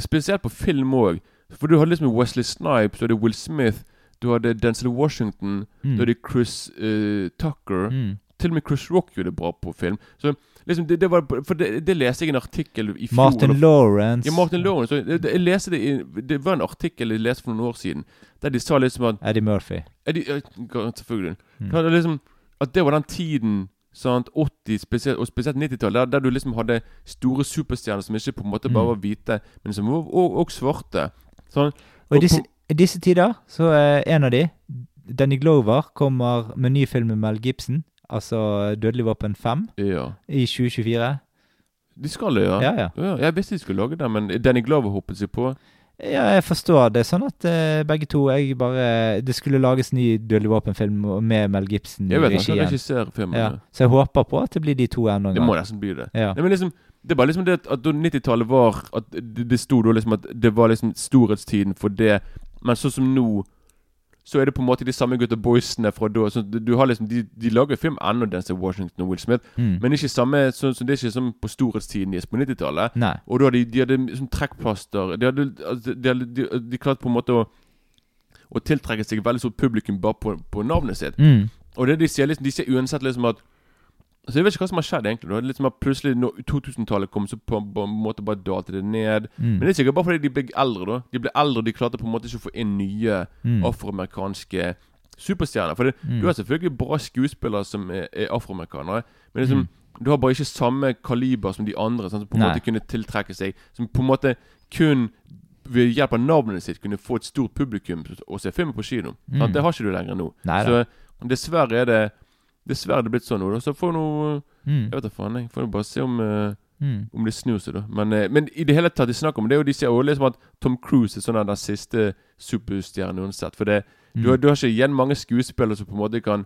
spesielt på film òg. For du hadde liksom Wesley Snipes, du hadde Will Smith, du hadde Denzel Washington, Mm. du hadde Chris uh, Tucker. Mm. Til og med Chris Rock gjorde det bra på film. Så liksom det, det var, For det, det leste jeg en artikkel i fjor. Martin Lawrence. ja, Martin Lawrence. det, jeg leste det i, Det var en artikkel jeg leste for noen år siden, der de sa liksom at Eddie Murphy. Eddie, Selvfølgelig. Mm. Liksom, at det var den tiden sant, 80, spesielt, og spesielt 90-tallet, der, der du liksom hadde store superstjerner som ikke på en måte bare Mm. var hvite, men som var og, og svarte. Sånn, Og i disse, disse tider så er en av de, Danny Glover, kommer med ny film med Mel Gibson. Altså 'Dødelig våpen 5' ja. i 2024. De skal det, ja. Ja, ja. ja. Jeg visste de skulle lage det, men Danny Glover hoppet seg på. Ja, jeg forstår det sånn at uh, begge to jeg bare Det skulle lages ny Dødelig våpen-film med Mel Gibson i Jeg vet han regien. regissere filmen. Ja. Så jeg håper på at det blir de to enda en Det må gang. nesten bli det. Ja. Nei, men liksom Det var liksom det at- at 90-tallet var At det, det sto da liksom at det var liksom storhetstiden for det. Men sånn som nå Så er det på en måte de samme gutta boysene fra da. Så du, har liksom De, de lager film ennå, Denzel Washington og Will Smith. Mm. Men ikke samme så, så Det er ikke som på storhetstiden deres på 90-tallet. Og da hadde de, de hadde sånn trekkplaster De hadde altså, de, de, de klarte på en måte å Å tiltrekke seg veldig stort publikum bare på, på navnet sitt. Mm. Og det de sier liksom De sier uansett liksom at Altså Jeg vet ikke hva som har skjedd, egentlig. Da. Liksom at Plutselig, når 2000-tallet kom, så på, på en måte bare dalte det ned. Mm. Men det er sikkert bare fordi de ble eldre. da De ble eldre og de klarte på en måte ikke å få inn nye Mm. afroamerikanske superstjerner. For det, Mm. du har selvfølgelig bra skuespillere som er, er afroamerikanere, men liksom du har bare ikke samme kaliber som de andre, sånn, som på en Nei. måte kunne tiltrekke seg Som på en måte kun ved hjelp av navnet sitt kunne få et stort publikum og se film på kino. Mm. Det har ikke du lenger nå. Nei. Så dessverre er det Dessverre er det blitt sånn nå. da. Så får nå Mm. Jeg vet da faen, jeg. Får bare se om uh, Mm. om det snur seg, da. Men, eh, men i det hele tatt de snakker om det, og de sier også liksom at Tom Cruise er sånn den siste superstjernen uansett. For det, du, har, Mm. du har ikke igjen mange skuespillere som på en måte kan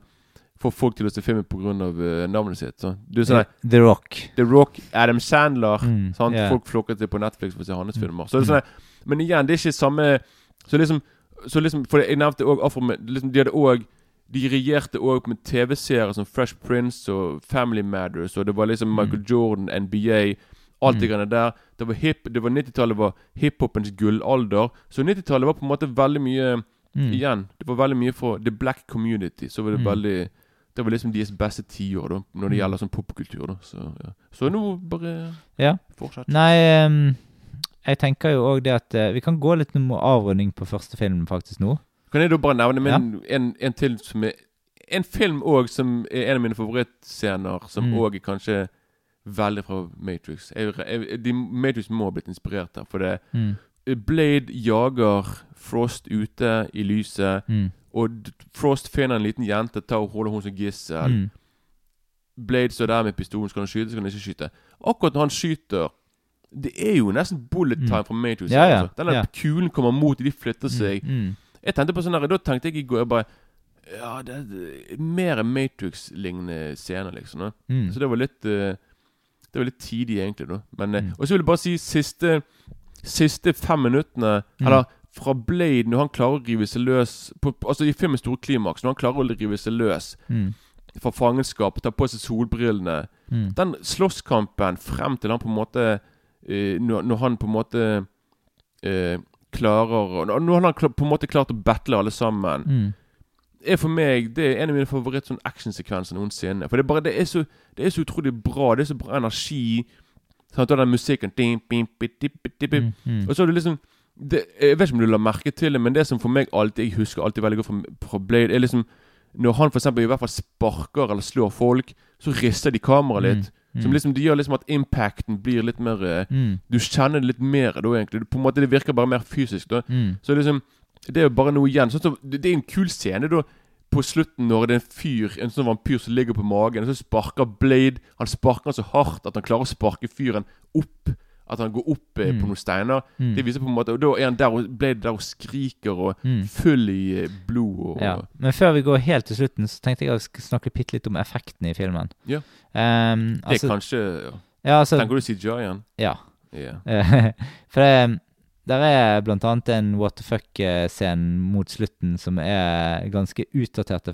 få folk til å se filmen pga. Uh, navnet sitt. Så. Du sånn yeah. The Rock. The Rock, Adam Sandler Mm, sant? yeah. Folk flokker til på Netflix for å se hans Mm. filmer. Så det er sånn der, Men igjen, det er ikke samme Så liksom, så liksom For jeg nevnte òg Afro... Liksom, de hadde òg De regjerte òg med TV-serier som Fresh Prince og Family Matters, og det var liksom Mm. Michael Jordan, NBA Alt det greiene der. Det var hip, det var 90-tallet var hiphopens gullalder. Så 90-tallet var på en måte veldig mye Mm. Igjen, det var veldig mye for the black community. Så var det Mm. veldig Det var liksom deres beste tiår da når det Mm. gjelder sånn popkultur. da Så, ja. så nå bare Ja. fortsett. Nei, um, jeg tenker jo òg det at uh, Vi kan gå litt med avrunding på første film faktisk nå. Kan jeg da bare nevne min, en, en til som er En film òg som er en av mine favorittscener, som Mm. òg er kanskje veldig fra Matrix. Jeg, jeg, de, Matrix må ha blitt inspirert der, for det Mm. Blade jager Frost ute i lyset, Mm. og Frost finner en liten jente, tar og holder henne som gissel. Mm. Blade står der med pistolen, skal han skyte, skal han ikke skyte. Akkurat når han skyter Det er jo nesten bullet time Mm. fra Matrix. Ja, ja, altså. Den ja. kulen kommer mot, de flytter seg. Mm. Jeg tenkte på sånn her, Da tenkte jeg i går jeg bare Ja, det er mer Matrix-lignende scener, liksom. Da. Mm. Så det var litt uh, Det var litt tidlig, egentlig. da Men, eh, Mm. Og så vil jeg bare si siste Siste fem minuttene Mm. Eller fra Blade, når han klarer å rive seg løs på, Altså I filmens store klimaks, når han klarer å rive seg løs Mm. fra fangenskap, ta på seg solbrillene Mm. Den slåsskampen frem til han på en måte uh, når, når han på en måte eh, klarer og Nå har han på en måte klart å battle alle sammen Mm. er for meg Det er en av mine favoritt sånn actionsekvenser noensinne. For det er bare Det er så, det er så utrolig bra. Det er så bra energi. Sant? Og den musikken ding, bing, bing, bip. Mm. Mm. Og så er det liksom det, Jeg vet ikke om du la merke til det, men det som for meg alltid Jeg husker alltid veldig godt fra, fra Blade, er liksom Når han for eksempel i hvert fall sparker eller slår folk, så rister de kameraet litt. Mm. Som liksom, det gjør liksom at impacten blir litt mer eh, Mm. Du kjenner det litt mer da, egentlig. På en måte Det virker bare mer fysisk. da Mm. så liksom Det er jo bare noe igjen. Sånn som, det er en kul scene da på slutten når det er en fyr En sånn vampyr som ligger på magen, og så sparker Blade Han sparker han så hardt at han klarer å sparke fyren opp. At han går opp eh, Mm. på noen steiner. Mm. Det viser på en måte Og da er han der og ble der og skriker og Mm. full i eh, blod og Ja. Men før vi går helt til slutten, så tenkte jeg å snakke bitte litt om effektene i filmen. Ja. Ehm, Det er altså, kanskje ja. ja, altså, Tenker du CGI igjen? Ja. Ja. (laughs) For det der er blant annet en what the fuck-scene mot slutten som er ganske utdatert.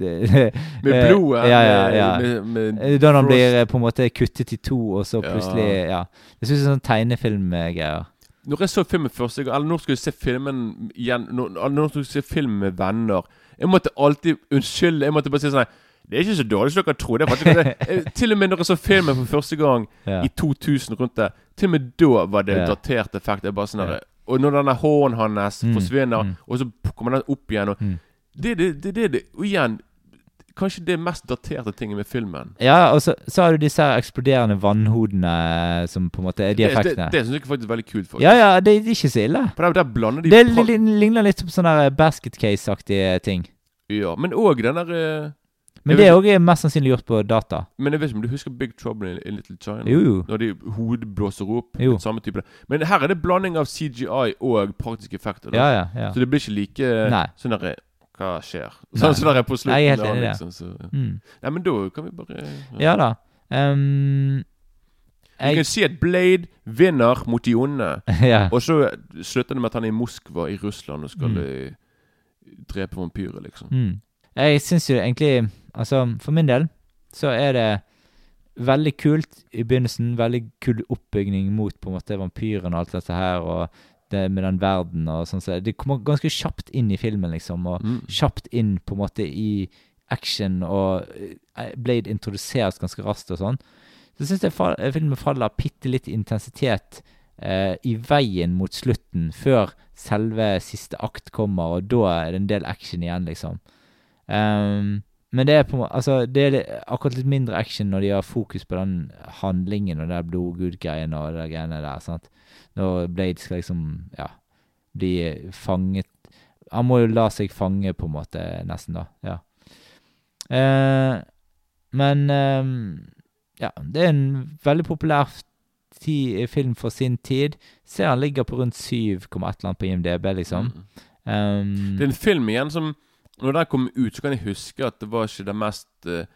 (laughs) Med Eh, blodet? Ja, ja, ja. Med, med, Eh, Da han blir eh, på en måte kuttet i to, og så plutselig Ja. Det synes jeg er sånn tegnefilmgreier. Når jeg så filmen første gang Eller når skulle jeg se filmen igjen Når, når skulle jeg se film med venner Jeg måtte alltid Unnskyld, jeg måtte bare si sånn Det er ikke så dårlig som dere er. Eh, (laughs) Til og med når jeg så filmen for første gang Ja. i 2000 rundt det, til og med da var det yeah. datert effekt. Det er bare sånn yeah. Og når denne hånden hans Mm, forsvinner, mm. og så kommer den opp igjen og Mm. Det det, det, det, det Og igjen Kanskje det mest daterte tinget med filmen. Ja, og så, så har du disse her eksploderende vannhodene eh, som på en måte er de Det, det, effektene. det syns jeg faktisk er veldig kult. faktisk Ja, ja, det, det er ikke så ille. Der, der de Det ligner litt på sånne basket case-aktige ting. Ja, men òg den der eh, Men det er òg mest sannsynlig gjort på data. Men jeg vet ikke om du husker Big Trouble in, Little China? Jo, jo. Når de hodet blåser opp. Jo. Samme type Men her er det blanding av CGI og praktiske effekter. Da. Ja, ja. ja. Så det blir ikke like Nei. sånn derre Hva skjer? Sånn som det er på slutten. Jeg er helt enig i det. liksom, så. Mm. Nei, men da kan vi bare Ja da. Um, Vi kan si at Blade vinner mot de onde. (laughs) ja. Og så slutter det med at han er i Moskva i Russland og skal Mm. eh, drepe vampyrer, liksom. Mm. Jeg syns jo egentlig Altså, for min del så er det veldig kult i begynnelsen. Veldig kul oppbygning mot på en måte vampyrene og alt dette her, og det med den verden og sånn. Så det kommer ganske kjapt inn i filmen, liksom. Og Mm. kjapt inn på en måte i action, og eh, Blade introduseres ganske raskt og sånn. Så syns jeg fall, filmen faller bitte litt i intensitet eh, i veien mot slutten, før selve siste akt kommer, og da er det en del action igjen, liksom. Ehm, men det er på Altså, det er akkurat litt mindre action når de har fokus på den handlingen og der blodgud-greien og der greiene der, sant. Når Blade skal liksom, ja, bli fanget Han må jo la seg fange, på en måte, nesten, da. Ja. Eh, men eh, ja, det er en veldig populær ti, film for sin tid. Ser han ligger på rundt 7, et eller annet på IMDb, liksom. Mm. Um, Det er en film igjen som Når den kom ut, så kan jeg huske at det var ikke det mest eh,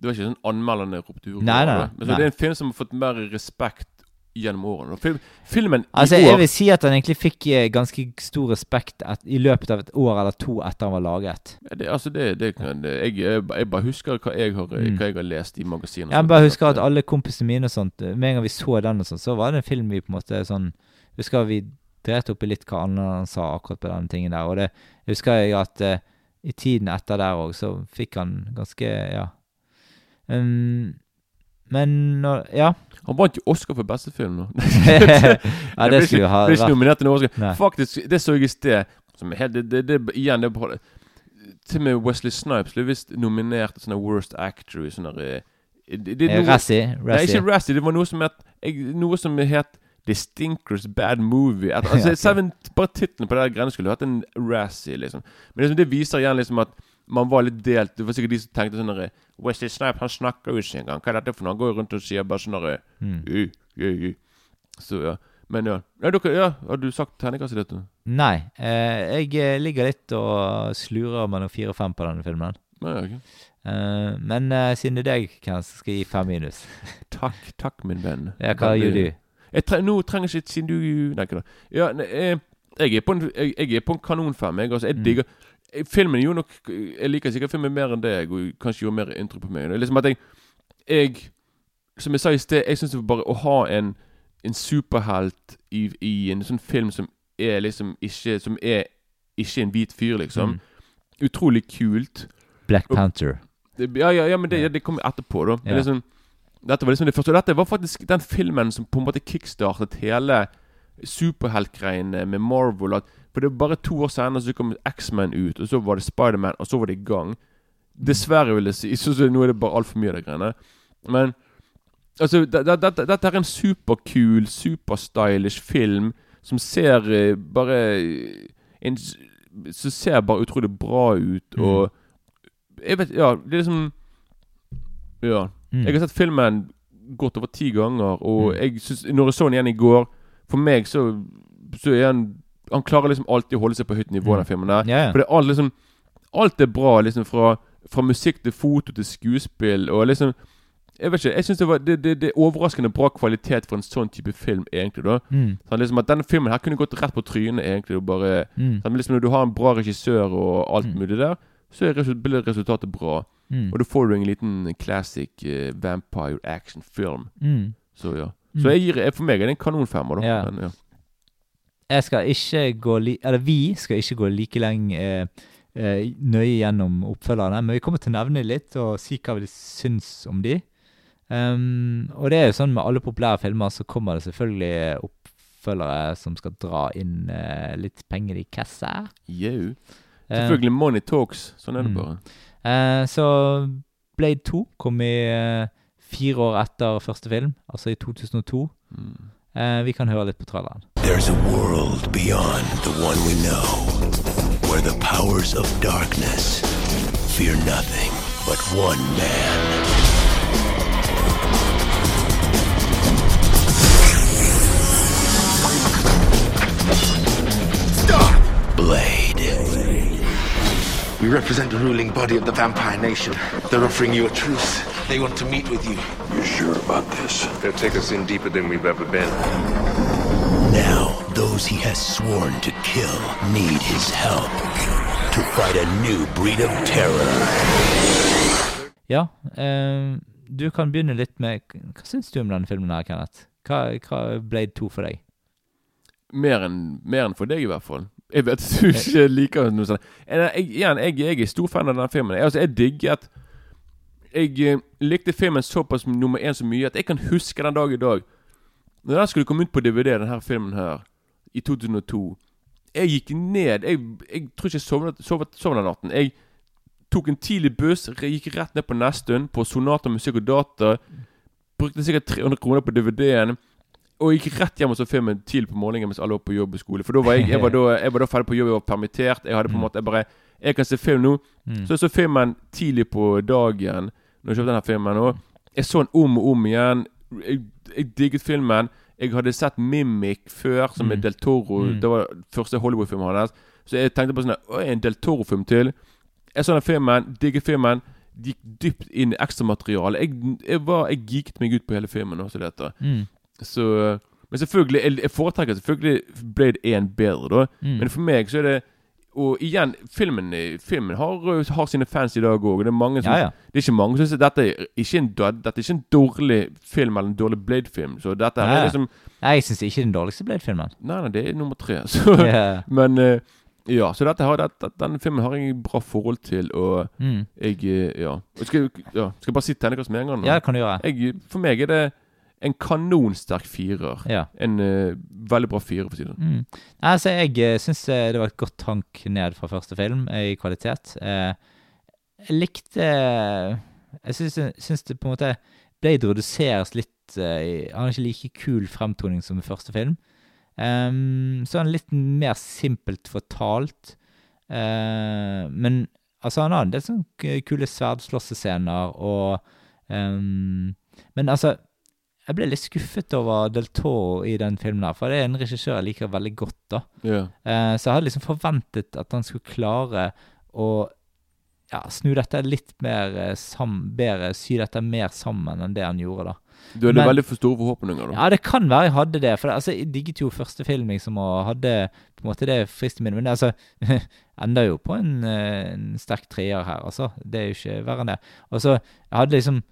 Det var ikke sånn anmeldende ropte hurra. Nei, nei, det. Men så nei. det er en film som har fått mer respekt gjennom årene. Film, filmen Altså, i jeg vil si at han egentlig fikk eh, ganske stor respekt et, i løpet av et år eller to etter han var laget. Ja, det, altså det, det jeg, jeg, bare husker hva jeg har, Mm. hva jeg har lest i magasiner. Jeg bare husker at alle kompisene mine og sånt, med en gang vi så den og sånt, så var det en film vi på en måte sånn Husker vi dreit opp i litt hva han sa akkurat på den tingen der. Og det husker jeg at eh, i tiden etter der òg, så fikk han ganske Ja. Um, men når Ja. Han vant jo Oscar for beste film nå. (laughs) (laughs) ja, det skulle jo ha Ble ikke nominert til noen Oscar. Nei. Faktisk, det så jeg i sted. Som helt, det, det, det, igjen, det bare Til og med Wesley Snipes ble visst nominert til sånn Worst Actor i sånne eh, det, det, eh. Nei, ikke Razzie. Det var noe som het Noe som het Stinkers Bad Movie. At, altså, selv Bare tittelen på det greiene skulle hatt en Razzie, liksom. Men liksom, det viser igjen liksom at man var litt delt. Det var sikkert de som tenkte sånn Wesley Snipe, han snakker jo ikke engang. Hva er dette for noe? Han går jo rundt og sier bare sånn derre Mm. Så ja. Men ja. ja, dere, ja har du sagt terningkast i dette? Nei. Eh, jeg eh, ligger litt og slurer mellom fire og fem på denne filmen. Nei, ok. Eh, men eh, siden det er deg, Ken, så skal jeg gi fem minus. Takk, takk, min venn. Ja, hva gjør du? Tre nå trenger jeg ikke siden du Nei, ikke da. Ja, eh, jeg, er på en, jeg, jeg er på en kanonfem. Jeg, altså, jeg Mm. digger Filmen Filmen gjorde nok Jeg liker sikkert filmen mer enn deg, og kanskje gjorde mer inntrykk på meg. Det er liksom at jeg, jeg Som jeg sa i sted, jeg syns bare å ha en, en superhelt i, i en sånn film som er liksom ikke Som er ikke en hvit fyr, liksom. Mm. Utrolig kult. Black Panther. Og, ja, ja, ja, men det, Ja. ja, det kommer etterpå, da. Det er liksom, liksom, dette var liksom det første. Og dette var faktisk den filmen som på en måte kickstartet hele superheltgreiene med Marvel. At, for det var bare to år senere så kom X-Men ut, og så var det Spiderman, og så var det i gang. Dessverre, vil jeg si. (laughs) Så, så nå er det bare altfor mye av de greiene. Men altså, det- det- det- dette er en superkul, superstylish film som ser uh, bare eh, en, Som ser bare utrolig bra ut, Mm. og Jeg vet Ja, det er liksom Ja. Mm. Jeg har sett filmen godt over ti ganger, og Mm. jeg synes, når jeg så den igjen i går For meg så, så er han Han klarer liksom alltid å holde seg på høyt nivå, Mm. den filmen der. Ja. For det er alt liksom Alt er bra, liksom fra, fra musikk til foto til skuespill, og liksom Jeg vet ikke, jeg synes det, var, det, det, det er overraskende bra kvalitet for en sånn type film, egentlig. da Mm. sånn, liksom At denne filmen her kunne gått rett på trynet, egentlig. Og bare Mm. sånn, liksom Når du har en bra regissør og alt Mm. mulig der, så blir resultatet bra. Mm. Og da får du en liten classic uh, vampire action-film. Mm. Så ja. Mm. Så jeg gir, jeg- for meg er det en kanonfemmer, da. Ja. Men, ja. Jeg skal ikke gå li Eller vi skal ikke gå like lenge eh, eh, nøye gjennom oppfølgerne, men vi kommer til å nevne litt og si hva vi syns om de. Um, og det er jo sånn med alle populære filmer, så kommer det selvfølgelig oppfølgere som skal dra inn eh, litt penger i kassa. Jau. Selvfølgelig Selvfølgelig Money Talks. Sånn er det Mm. bare. Eh, så Blade 2 kom i eh, fire år etter første film, altså i 2002. Mm. Eh, vi kan høre litt på traileren. There's a world beyond the one we know, where the powers of darkness fear nothing but one man. Stop! Blade. We represent the ruling body of the vampire nation. They're offering you a truce. They want to meet with you. You sure about this? They'll take us in deeper than we've ever been. Now, those he has sworn to kill need his help to fight a new breed of terror. Ja, eh, du kan begynne litt med Hva syns du om denne filmen her, Kenneth? Hva, hva Blade 2 for deg? Mer enn mer enn for deg, i hvert fall. Jeg vet du ikke liker noe sånt. Jeg, igjen, jeg, jeg er stor fan av denne filmen. Jeg, altså, jeg digget Jeg eh, likte filmen såpass nummer én så mye at jeg kan huske den dag i dag. Når den skulle komme ut på DVD, denne filmen her, i 2002 Jeg gikk ned Jeg, jeg tror ikke jeg sovnet, sovnet, sovnet den natten. Jeg tok en tidlig buss, gikk rett ned på Nesttun, på Sonata musikk og data. Brukte sikkert 300 kroner på DVD-en. Og gikk rett hjem og så filmen tidlig på morgenen mens alle var på jobb og skole. For da var jeg, jeg, var da, jeg var da ferdig på jobb, jeg var permittert. Jeg hadde på en Mm. måte Jeg bare Jeg kan se film nå. Mm. Så jeg så filmen tidlig på dagen Når jeg kjøpte denne filmen. Og jeg så den om og om igjen. Jeg, jeg digget filmen. Jeg hadde sett Mimic før, som er Mm. Del Toro. Mm. Det var første Hollywood-filmen hans. Så jeg tenkte på sånn Å, en Del Toro-film til. Jeg så den filmen, digget filmen. Gikk dypt inn i ekstramaterialet. Jeg, jeg, var- jeg geeket meg ut på hele filmen. Også dette. Mm. Så Men selvfølgelig, jeg, foretrekker selvfølgelig Blade 1 bedre, da. Mm. Men for meg så er det Og igjen, filmen, filmen har, har sine fans i dag òg. Det Ja, ja. Det er ikke mange som syns dette er ikke en, dette er ikke en dårlig film eller en dårlig Blade-film. Så dette ja, er liksom Nei, jeg syns ikke den dårligste Blade-filmen. Nei, nei, det er nummer tre. (laughs) Så, yeah. Men eh, ja, så dette har, dette, denne filmen har jeg bra forhold til, og Mm. jeg eh, Ja. Skal, ja. skal jeg bare si terningkast med en gang? nå? Ja, det kan du gjøre. Jeg, for meg er det en kanonsterk firer. Ja. En uh, veldig bra firer, for å si det sånn. Mm. Altså, jeg uh, syns det var et godt hank ned fra første film eh, i kvalitet. Uh, jeg likte Jeg syns, syns det på en måte Blade reduseres litt eh, i- Han har ikke like kul fremtoning som i første film. Um, så er han litt mer simpelt fortalt. Eh, men altså, han har en del sånne kule sverdslåssescener og um, Men altså jeg ble litt skuffet over Del Toro i den filmen, her, for det er en regissør jeg liker veldig godt. da. Yeah. Eh, så jeg hadde liksom forventet at han skulle klare å ja, snu dette litt mer eh, sam bedre, sy dette mer sammen enn det han gjorde, da. Du hadde Men- veldig for store forhåpninger, da. Ja, det kan være jeg hadde det. For det, altså, jeg digget jo første film, liksom, og hadde på en måte det fristet min. Men det, altså, (laughs) ender jo på en, eh, en sterk treer her, altså. Det er jo ikke verre enn det. Og så, jeg hadde liksom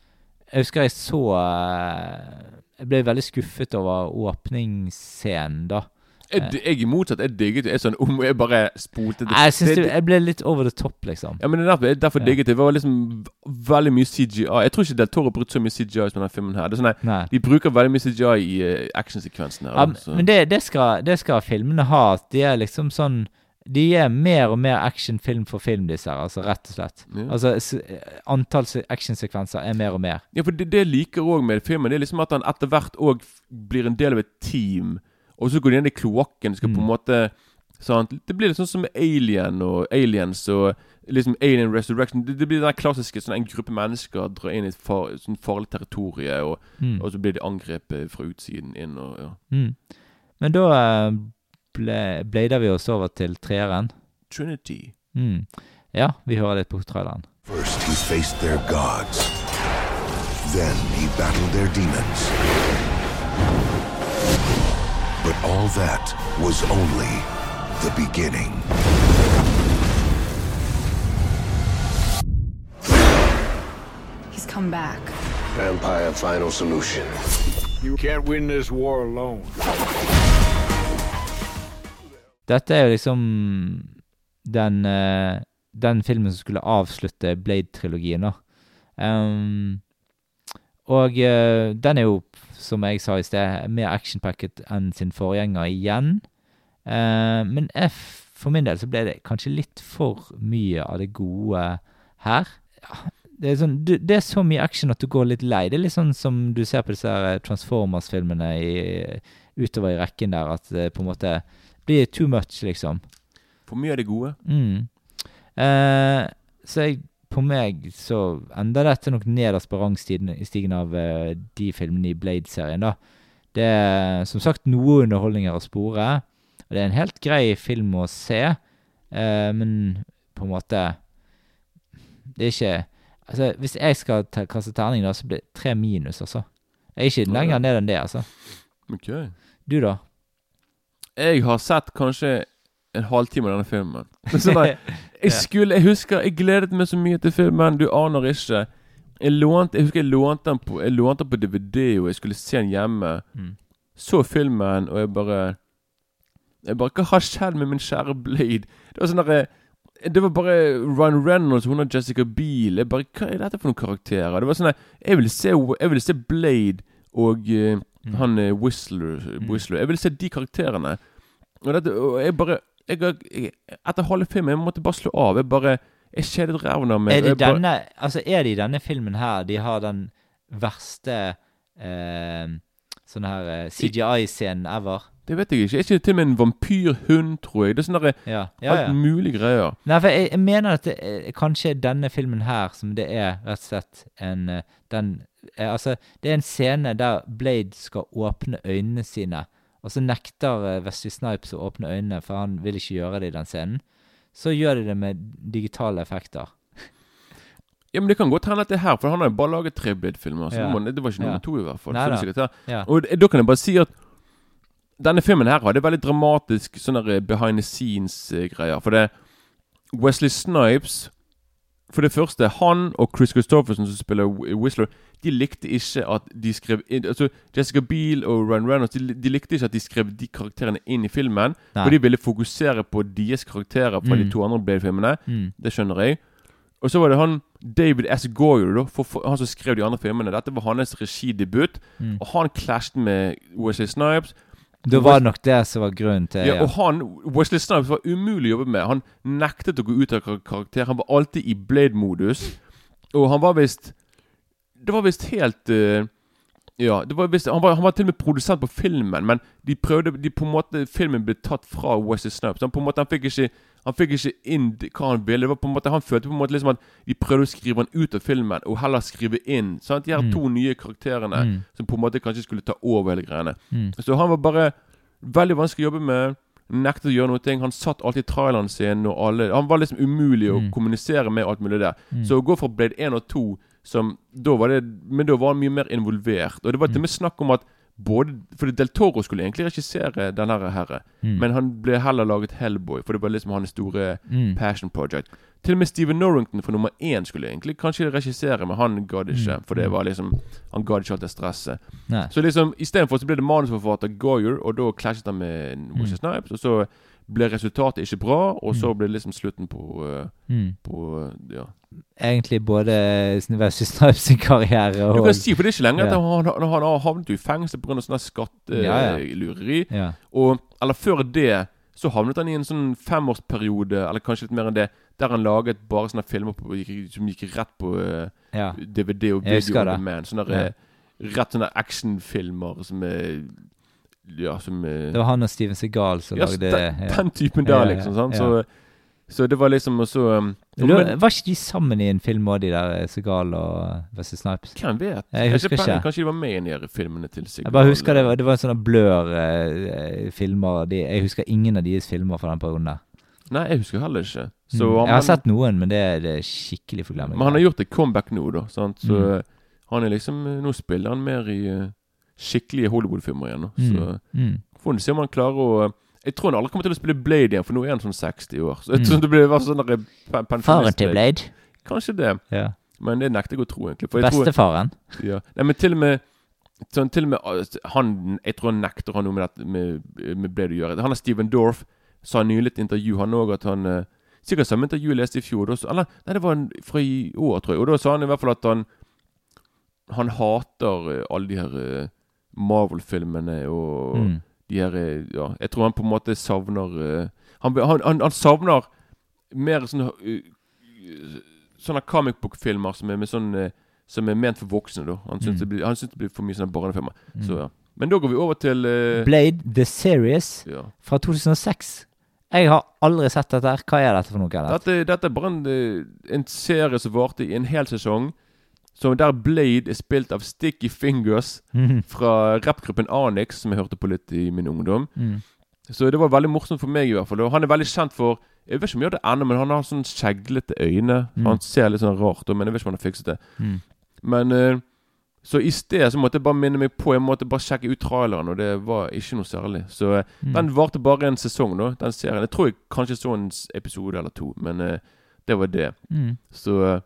Jeg husker jeg så eh, Jeg ble veldig skuffet over åpningsscenen, da. Jeg, jeg motsatt, jeg digget. Jeg, sånn, om jeg bare spolte det Jeg synes det- jeg ble litt over the top, liksom. Ja, men det er derfor, jeg- derfor digget det. Det var liksom veldig mye CGI. Jeg tror ikke Del Toro brukte så mye CGI som denne filmen her. Det er sånn, nei. De bruker veldig mye CGI i uh, actionsekvensen her. Ja, men det, det, skal, det skal filmene ha. De er liksom sånn De er mer og mer action film for film, disse her, altså rett og slett. Ja. Altså Antall actionsekvenser er mer og mer. Ja, for det, det liker òg med filmen, det er liksom at han etter hvert òg blir en del av et team. Og så går de inn i kloakken. Skal på en Mm. måte sant? Det blir litt sånn som Alien og Aliens og liksom Alien Resurrection. Det, det blir den klassiske sånn en gruppe mennesker drar inn i et far, sånn farlig territorie, og, Mm. og så blir de angrepet fra utsiden inn og ja. Mm. Men da eh, ble, blader vi oss over til treeren. Trinity. Mm. Ja, vi hører litt på traileren. First, he faced their gods. Then he battled their demons. But all that was only the beginning. He's come back. Vampire final solution. You can't win this war alone. Dette er jo liksom den, eh, den filmen som skulle avslutte Blade-trilogien, da. Um, og eh, den er jo, som jeg sa i sted, mer actionpacket enn sin forgjenger igjen. Uh, men for min del så ble det kanskje litt for mye av det gode her. Ja, Det er, sånn, det er så mye action at du går litt lei. Det er litt sånn som du ser på disse Transformers-filmene utover i rekken der, at det på en måte blir too much, liksom. For mye av det gode. Mm. Eh, så jeg, på meg så ender dette nok nederst på rangstigen i stigen av eh, de filmene i Blade-serien, da. Det er som sagt noe underholdninger å spore. Og det er en helt grei film å se, eh, men på en måte Det er ikke Altså, hvis jeg skal kaste terning, da, så blir det tre minus, altså. Jeg er ikke lenger ned enn det, altså. Okay. Du, da? Jeg har sett kanskje en halvtime av denne filmen. Så der, (laughs) jeg skulle, jeg husker Jeg gledet meg så mye til filmen. Du aner ikke. Jeg lånte Jeg husker jeg lånte den på Jeg lånte den på DVD, og jeg skulle se den hjemme. Mm. Så filmen, og jeg bare Jeg bare Hva har skjedd med min kjære Blade? Det var sånn derre det var bare Ryan Reynolds hun og Jessica Biel. Jeg bare, Hva er dette for noen karakterer? Det var sånn Jeg ville se, jeg ville se Blade og eh, Mm. han er Whistler, Whistler. Jeg ville se de karakterene. Og, dette, og jeg bare jeg, jeg, Etter halve filmen Jeg måtte bare slå av. Jeg bare Jeg kjedet ræven av meg. Er det denne, bare- Altså, er det i denne filmen her de har den verste eh, sånn her eh, CGI-scenen ever? Det vet jeg ikke. Er ikke det til og med en vampyrhund, tror jeg? Det er sånne der, Ja, ja, alt mulig greier. Nei, for jeg, jeg mener at det er, kanskje denne filmen her, som det er rett og slett en eh, den er, Altså, det er en scene der Blade skal åpne øynene sine, og så nekter eh, Wesley Snipes å åpne øynene, for han vil ikke gjøre det i den scenen. Så gjør de det med digitale effekter. (laughs) Ja, men Det kan godt hende at det er her, for han har jo bare laget tre Blade-filmer. Så Ja. det var ikke nummer Ja. to, i hvert fall. Nei da. Og da kan jeg bare si at denne filmen her hadde veldig dramatisk sånne der behind the scenes-greier. For det Wesley Snipes For det første, han og Chris Christofferson, som spiller Whistler, de likte ikke at de skrev inn, Altså Jessica Biel og Ryan Reynolds de, de likte ikke at de skrev de karakterene inn i filmen. Nei. For de ville fokusere på deres karakterer fra Mm. de to andre Blade-filmene. Mm. Det skjønner jeg. Og så var det han David S. Goyer, da, for, for, han som skrev de andre filmene. Dette var hans regidebut. Mm. Og han clashet med Wesley Snipes. Da var det nok det som var grunnen til Ja, og han, Wesley Snipes var umulig å jobbe med. Han nektet å gå ut av karakter. Han var alltid i Blade-modus. Og han var visst Det var visst helt uh, Ja, det var visst, han, var, han var til og med produsent på filmen, men de prøvde de på en måte Filmen ble tatt fra Wesley Snipes. Han på en måte, han fikk ikke Han fikk ikke inn hva han ville. Det var på en måte Han følte på en måte liksom at de prøvde å skrive han ut av filmen, og heller skrive inn. Sant? De her Mm. to nye karakterene Mm. som på en måte kanskje skulle ta over hele greiene. Mm. Så han var bare veldig vanskelig å jobbe med. Nektet å gjøre noe. Han satt alltid i traileren sin og alle Han var liksom umulig å Mm. kommunisere med alt mulig der. Mm. Så å gå fra Blade 1 og 2 som da var det Men da var han mye mer involvert. Og det var til og med snakk om at både Fordi Del Toro skulle egentlig regissere denne herre, Mm. men han ble heller laget Hellboy, for det var liksom hans store Mm. passion project. Til og med Steven Norrington for nummer én skulle egentlig kanskje regissere, men han gadd ikke. Mm. For det var liksom Han gadd ikke alt det stresset. Nei. Så liksom istedenfor så ble det manusforfatter Goyer, og da clashet han med Moses Snipes. Og så ble resultatet ikke bra, og så ble det liksom slutten på, uh, Mm. på uh, Ja. Egentlig både Wesley Snipes sin karriere og Du kan si, for det er ikke lenger at han, han, han har havnet i fengsel pga. sånn Ja, ja. skattelureri. Ja. Og Eller før det så havnet han i en sånn femårsperiode, eller kanskje litt mer enn det, der han laget bare sånne filmer på, som gikk rett på uh, Ja. DVD og video. Sånne Ja. eh, rett sånne actionfilmer som er Ja, som er Det var han og Steven Segal som ja, lagde den, ja. den typen der, liksom. Sant? Så, så det var liksom Og så um, Var ikke de sammen i en film òg, de der Segal og Wesley Snipes? Hvem vet? Jeg husker ikke. Kanskje de var med i de filmene til Segal. Jeg bare husker det var, det var sånne blør-filmer. de, jeg husker ingen av deres filmer fra den perioden der. Nei, jeg husker heller ikke. Så Mm. han- Jeg har sett noen, men det, er- det er skikkelig forglemmelig. Men han har gjort et comeback nå, da. Sant? Så Mm. eh, han er liksom eh, Nå spiller han mer i eh, skikkelige Hollywood-filmer igjen. nå. Mm. Så Mm. får vi se om han klarer å eh, Jeg tror han aldri kommer til å spille Blade igjen, for nå er han sånn 60 år. Så jeg Mm. tror det blir sånn der, Faren til Blade. Kanskje det. Ja. Men det nekter jeg å tro, egentlig. Jeg tror, ja. Nei, men til og med sånn, til og med uh, han Jeg tror han nekter han noe med, dette, med, med Blade å gjøre. Han er Steven Dorff. Sa nylig i et intervju, han òg, at han eh, Sikkert samme intervju jeg leste i fjor. Da, eller, nei, det var en, fra i år, tror jeg. Og da sa han i hvert fall at han Han hater eh, alle de her eh, Marvel-filmene og Mm. de her eh, Ja, jeg tror han på en måte savner eh, han, han, han, han savner mer sånne eh, Sånne comic book-filmer som er med sånn Som er ment for voksne, da. Han syns Mm. det, blir- han syns det blir for mye sånne barnefilmer. Mm. Så ja. Men da går vi over til uh, Blade The Series ja. fra 2006. Jeg har aldri sett dette. her. Hva er dette for noe? Dette, dette er bare en, en serie som varte i en hel sesong. Som der Blade er spilt av Sticky Fingers Mhm. fra rappgruppen Anix, som jeg hørte på litt i min ungdom. Mm. Så det var veldig morsomt for meg, i hvert fall. Og han er veldig kjent for Jeg vet ikke om han gjør det ennå, men han har sånn skjeglete øyne. Mm. Han ser litt sånn rart ut, men jeg vet ikke om han har fikset det. Mm. Men eh, Så i sted så måtte jeg bare minne meg på Jeg måtte bare sjekke ut traileren, og det var ikke noe særlig. Så Mm. den varte bare en sesong, da, den serien. Jeg tror jeg kanskje så en episode eller to, men eh, det var det. Mm. Så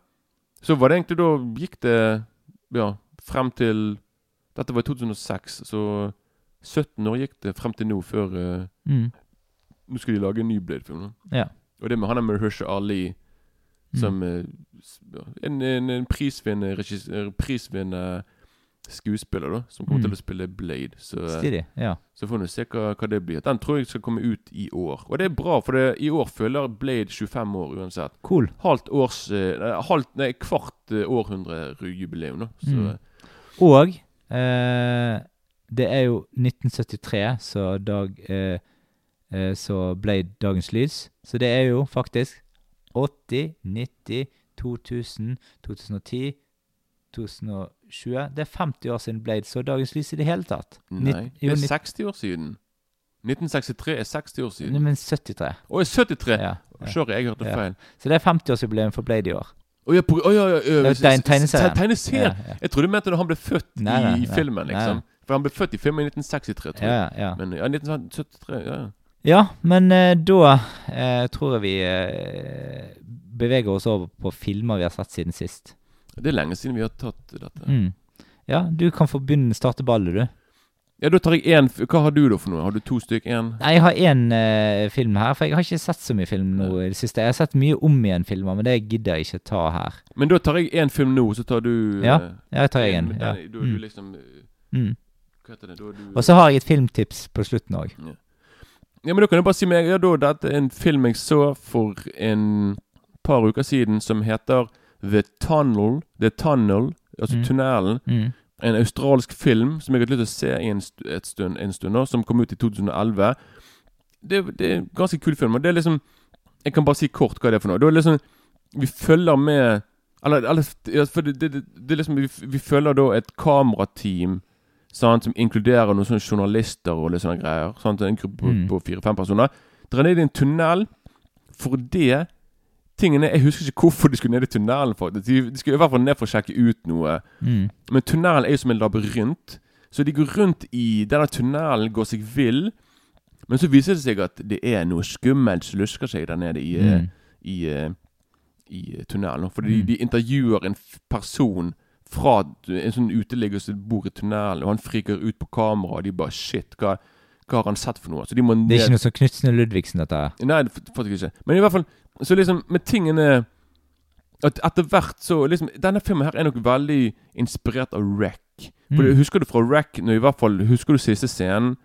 Så var det egentlig da Gikk det Ja, frem til Dette var i 2006, så 17 år gikk det frem til nå, før eh, Mm. Nå skal de lage en ny Blade-film. Ja. Og det med han er Mahersha Ali, Mm. som mm. s- en, en, en prisvinnende eh, prisvinnende skuespiller, da, som kommer Mm. til å spille Blade. Så, eh, Stilig. Ja. så får vi se hva, hva det blir. Den tror jeg skal komme ut i år. Og det er bra, for det, i år følger Blade 25 år uansett. Cool. Halvt års eh, halvt, nei, Kvart eh, århundre-jubileum, da. Så Mm. eh, Og eh, det er jo 1973 så dag eh, eh, Så Blade dagens lys. Så det er jo faktisk 80, 90, 2000, 2010, 2020 Det er 50 år siden Blade så dagens lys i det hele tatt. Nei, det er 60 år siden. 1963 er 60 år siden. Nei, men 73. Å, er 73! Ja, ja. Sorry, jeg hørte Ja. feil. Så det er 50-årsjubileum for Blade i år. Å ja, på, å, ja, ja, ja, Det er en tegneserie. tegneserie. Jeg trodde du mente da han ble født Nei, nei, i, filmen, liksom. For han ble født i filmen i 1963, tror jeg. Ja, ja. Men ja, 1973, ja. Ja, men eh, da eh, tror jeg vi eh, beveger oss over på filmer vi har sett siden sist. Det er lenge siden vi har tatt dette. Mm. Ja, du kan få begynne starte ballet, du. Ja, da tar jeg én Hva har du da for noe? Har du to stykk? Én? Nei, Jeg har én uh, film her, for jeg har ikke sett så mye film nå i det siste. Jeg har sett mye om igjen-filmer, men det gidder jeg ikke ta her. Men da tar jeg én film nå, så tar du Ja, eh, ja, jeg tar en. Ja. Da er du Mm. liksom eh, Mm. Hva heter det? Da er du Og så har jeg et filmtips på slutten òg. Ja, men da kan du bare si meg ja, da, Dette er en film jeg så for en par uker siden som heter The Tunnel. The Tunnel, altså Mm. Tunnelen. Mm. En australsk film som jeg har lyst til å se en, stund, en stund nå, som kom ut i 2011. Det, det er en ganske kul film. Og det er liksom Jeg kan bare si kort hva det er for noe. Det er liksom Vi følger med Eller, eller for det, det, det, det er liksom vi, vi følger da et kamerateam sant, som inkluderer noen sånne journalister og litt sånne greier. Sant, en gruppe på, Mm. på fire-fem personer. Drar ned i en tunnel fordi tingene Jeg husker ikke hvorfor de skulle ned i tunnelen. faktisk De, de skulle i hvert fall ned for å sjekke ut noe. Mm. Men tunnelen er jo som en labyrint. Så de går rundt i denne tunnelen, går seg vill. Men så viser det seg at det er noe skummelt som lusker seg der nede i, eh, Mm. i, i, i eh, tunnelen. Fordi Mm. de intervjuer en person fra en sånn uteligger som bor i tunnelen, og han friker ut på kamera, og de bare Shit, hva, hva har han sett for noe? Så de Det er ikke noe som Knutsen og Ludvigsen, dette. Nei, faktisk ikke. Men i hvert fall Så liksom med tingene At etter hvert så liksom Denne filmen her er nok veldig inspirert av Wreck. Mm. Husker du fra Wreck når i hvert fall Husker du siste scenen?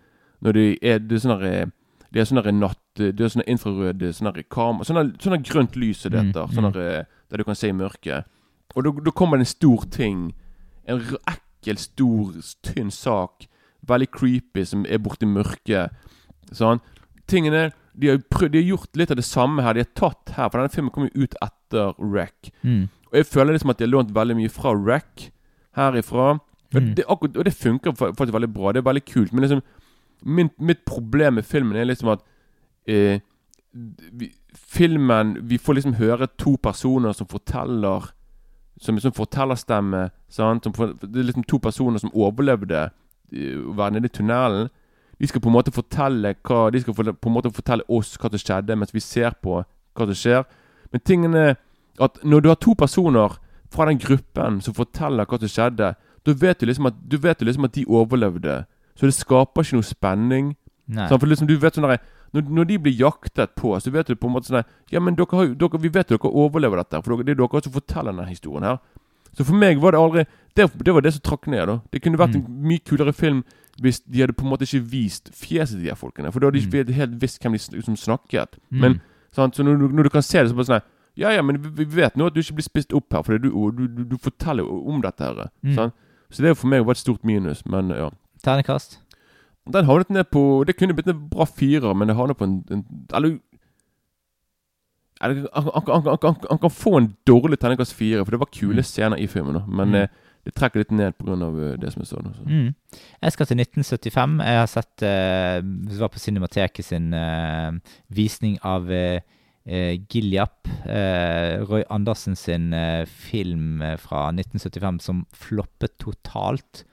Når de er Det sånn derre det er sånn der natt Det er sånne infrarøde sånne kamera Sånn der- sånn grønt lys er det Mm, Sånn mm. der, der du kan se i mørket. Og da kommer det en stor ting. En ekkel, stor, tynn sak. Veldig creepy, som er borti mørket. Sånn. Tingene de har, prøvd, de har gjort litt av det samme her. De har tatt her, for denne filmen kom jo ut etter Wreck. Mm. Og jeg føler liksom at de har lånt veldig mye fra Wreck herifra. Mm. det, akkurat, og det funker faktisk veldig bra. Det er veldig kult. Men liksom min, mitt problem med filmen er liksom at eh, vi, Filmen Vi får liksom høre to personer som forteller Som liksom fortellerstemme. Sant? Som det er liksom to personer som overlevde eh, å være nede i tunnelen. De skal på en måte fortelle hva De skal på en måte fortelle oss hva som skjedde, mens vi ser på hva som skjer. Men tingene At når du har to personer fra den gruppen som forteller hva som skjedde, da vet du liksom at, du vet liksom at de overlevde. Så det skaper ikke noe spenning. Sant? for liksom du vet sånn der, når, når de blir jaktet på, så vet du på en måte sånn der, Ja, men dere har, dere, vi vet jo dere overlever dette, for dere, det er dere som forteller denne historien her. Så for meg var det aldri Det, det var det som trakk ned. da Det kunne vært Mm. en mye kulere film hvis de hadde på en måte ikke vist fjeset til de her folkene. For da hadde de ikke helt visst hvem de liksom, som snakket. Mm. Men sant? Så når, når du kan se det så bare sånn Ja, ja, men vi, vet nå at du ikke blir spist opp her, for du, du, du, du forteller jo om dette. her Mm. Så det for meg var et stort minus. Men ja Ternekast? Den havnet ned på Det kunne blitt en bra firer, men det havnet på en, en Eller han kan få en dårlig terningkast fire, for det var kule Mm. scener i filmen. Men Mm. eh, det trekker litt ned pga. det som er sånn. Så. Mm. Jeg skal til 1975. Jeg har sett eh, Det var på Cinemateket sin uh, visning av uh, eh, Giljap. uh, Roy Andersen sin uh, film eh, fra 1975 som floppet totalt.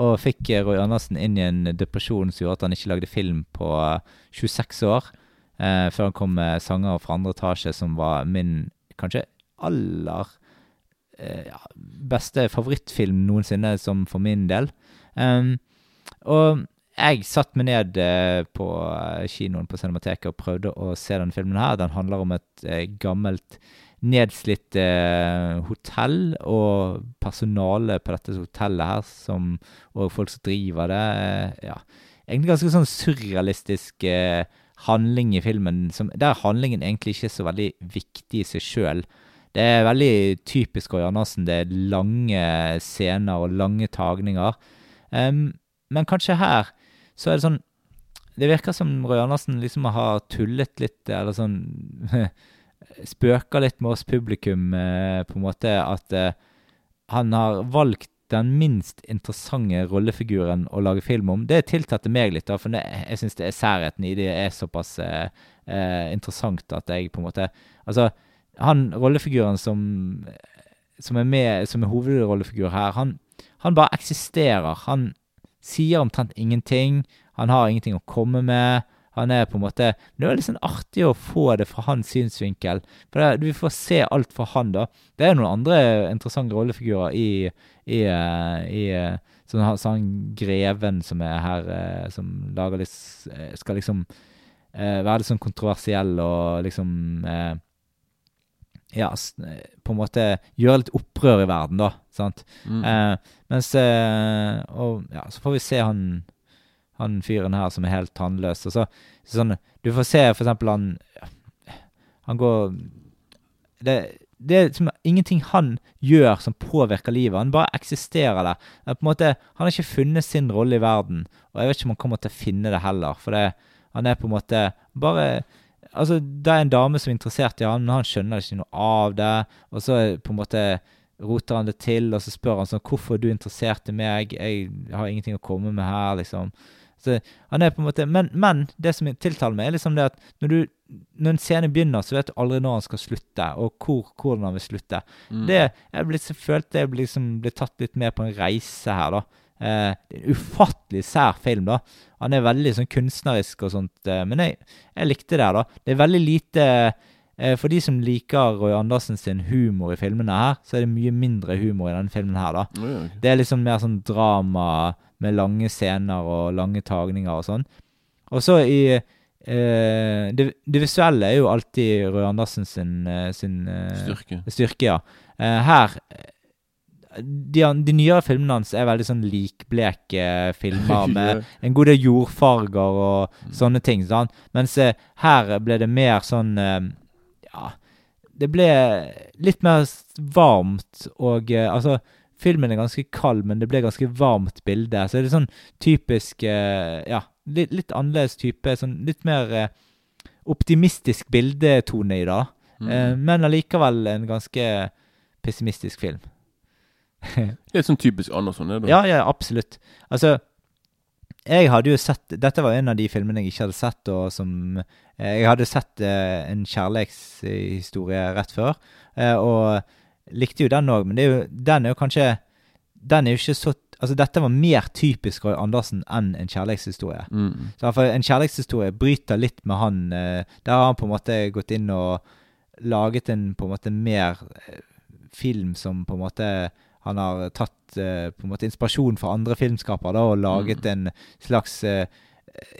Og fikk eh, Roy Andersen inn i en depresjon som gjorde at han ikke lagde film på eh, 26 år. Eh, før han kom med 'Sanger fra andre etasje', som var min kanskje aller eh, ja, beste favorittfilm noensinne, som for min del. Um, og jeg satte meg ned eh, på eh, kinoen på Cinemateket og prøvde å se denne filmen her. Den handler om et eh, gammelt, nedslitt eh, hotell og personalet på dette hotellet her, som, og folk som driver det. Eh, ja. Egentlig ganske sånn surrealistisk eh, handling i filmen, som, der handlingen egentlig ikke er så veldig viktig i seg sjøl. Det er veldig typisk Roy Andersen. Det er lange scener og lange tagninger. Um, men kanskje her så er det sånn Det virker som Roy Andersen liksom har tullet litt, eller sånn (laughs) Spøker litt med oss publikum, eh, på en måte. At eh, han har valgt den minst interessante rollefiguren å lage film om. Det tiltatte meg litt, da, for jeg syns særheten i det er såpass eh, interessant at jeg på en måte Altså, Han rollefiguren som som er med, som er hovedrollefigur her, han, han bare eksisterer. Han sier omtrent ingenting. Han har ingenting å komme med. Han er på en måte det er litt sånn artig å få det fra hans synsvinkel. For det, vi får se alt fra han, da. Det er noen andre interessante rollefigurer i, i, eh, i sånn, sånn greven som er her, eh, som lager litt Skal liksom være litt sånn kontroversiell og liksom eh, Ja, på en måte gjøre litt opprør i verden, da. Sant? Mm. Eh, mens eh, Og ja, så får vi se han han fyren her som er helt tannløs. Og så sånn Du får se for eksempel han Han går Det, det er liksom ingenting han gjør som påvirker livet. Han bare eksisterer der. Er på en måte, han har ikke funnet sin rolle i verden, og jeg vet ikke om han kommer til å finne det heller. For det, han er på en måte bare Altså, det er en dame som er interessert i han, men han skjønner ikke noe av det. Og så på en måte roter han det til, og så spør han sånn 'Hvorfor er du interessert i meg? Jeg har ingenting å komme med her', liksom. Så han er på en måte Men, men det som tiltaler meg, er liksom det at når, du, når en scene begynner, så vet du aldri når han skal slutte, og hvor, hvordan han vil slutte. Mm. Det Jeg følte jeg ble liksom ble tatt litt med på en reise her, da. Eh, det er en ufattelig sær film, da. Han er veldig sånn kunstnerisk og sånt, eh, men jeg, jeg likte det, da. Det er veldig lite eh, For de som liker Roy Andersen sin humor i filmene her, så er det mye mindre humor i denne filmen her, da. Oh, ja. Det er liksom mer sånn drama med lange scener og lange tagninger og sånn. Og så i det, det visuelle er jo alltid Roy Andersen sin, sin Styrke. styrke, ja. Her de, de nyere filmene hans er veldig sånn likbleke filmer (laughs) med en god del jordfarger og sånne ting. Sånn. Mens eh, her ble det mer sånn eh, Ja, det ble litt mer varmt og eh, Altså, filmen er ganske kald, men det ble ganske varmt bilde. Så det er sånn typisk Ja, litt, litt annerledes type. Sånn litt mer optimistisk bildetone i dag. Mm. Men allikevel en ganske pessimistisk film. Litt sånn typisk Andersson, er det. Ja, ja, absolutt. Altså, jeg hadde jo sett Dette var en av de filmene jeg ikke hadde sett, og som eh, Jeg hadde sett eh, en kjærlighetshistorie rett før, eh, og likte jo den òg, men det er jo, den er jo kanskje Den er jo ikke så Altså, dette var mer typisk Roy Andersen enn en kjærlighetshistorie. Mm. Så for En kjærlighetshistorie bryter litt med han. Eh, der har han på en måte gått inn og laget en på en måte mer eh, film som på en måte Han har tatt eh, på en måte inspirasjon fra andre filmskapere da, og laget en slags eh,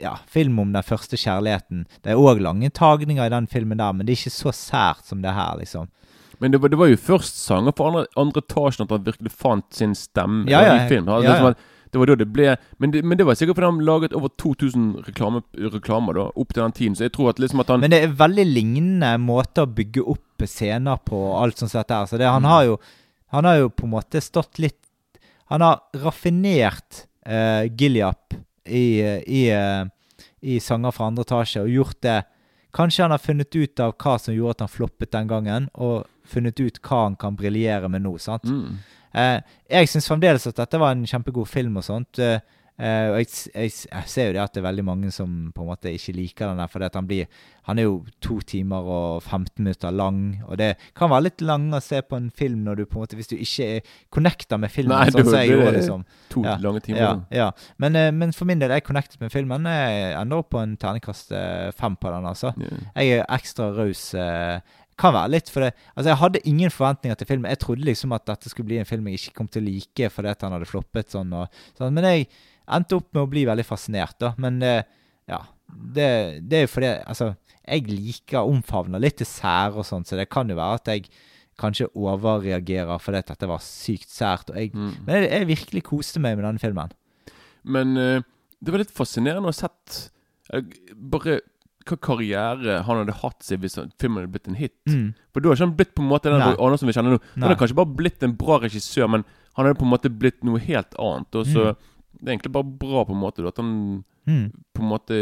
ja, film om den første kjærligheten. Det er òg lange tagninger i den filmen der, men det er ikke så sært som det her, liksom. Men det var, det var jo først sanger på andre, andre etasjen at han virkelig fant sin stemme Ja, ja, i film. Altså, ja, ja. det var da det ble men det, men det var sikkert fordi han laget over 2000 reklame, reklamer da opp til den tiden. Så jeg tror at liksom at han Men det er veldig lignende måter å bygge opp scener på, og alt sånt sett der. Så det, han har jo Han har jo på en måte stått litt Han har raffinert uh, Gilliap i, i, uh, i sanger fra andre etasje og gjort det Kanskje han har funnet ut av hva som gjorde at han floppet den gangen, og funnet ut hva han kan briljere med nå. sant? mm. Uh, jeg syns fremdeles at dette var en kjempegod film og sånt. eh, eh, og jeg, jeg, jeg ser jo det at det er veldig mange som på en måte ikke liker den der, For han blir Han er jo to timer og 15 minutter lang, og det kan være litt lang å se på en film når du på en måte Hvis du ikke er connecter med filmen, Nei, sånn du- som jeg gjorde, liksom. To Ja, lange timer. Ja, ja. Men, uh, men for min del er jeg connected med filmen. Jeg ender opp på en terningkast eh, fem på den, altså. Yeah. Jeg er ekstra raus. Uh, kan være litt, for det Altså, jeg hadde ingen forventninger til filmen. Jeg trodde liksom at dette skulle bli en film jeg ikke kom til å like fordi at han hadde floppet sånn. Og, sånn. Men jeg endte opp med å bli veldig fascinert, da. Men eh, ja. Det, det er jo fordi Altså, jeg liker å omfavne litt det sære og sånn, så det kan jo være at jeg kanskje overreagerer fordi dette var sykt sært. Og jeg, Mm. Men jeg, jeg virkelig koste meg med denne filmen. Men eh, det var litt fascinerende å ha sett eh, bare hva karriere han hadde hatt seg hvis filmen hadde blitt en hit. Mm. For da har ikke han blitt på en måte den som Andersen vi kjenner nå. Han har hadde kanskje bare blitt en bra regissør, men han hadde på en måte blitt noe helt annet. Og så Mm. Det er egentlig bare bra, på en måte, at han Mm. på en måte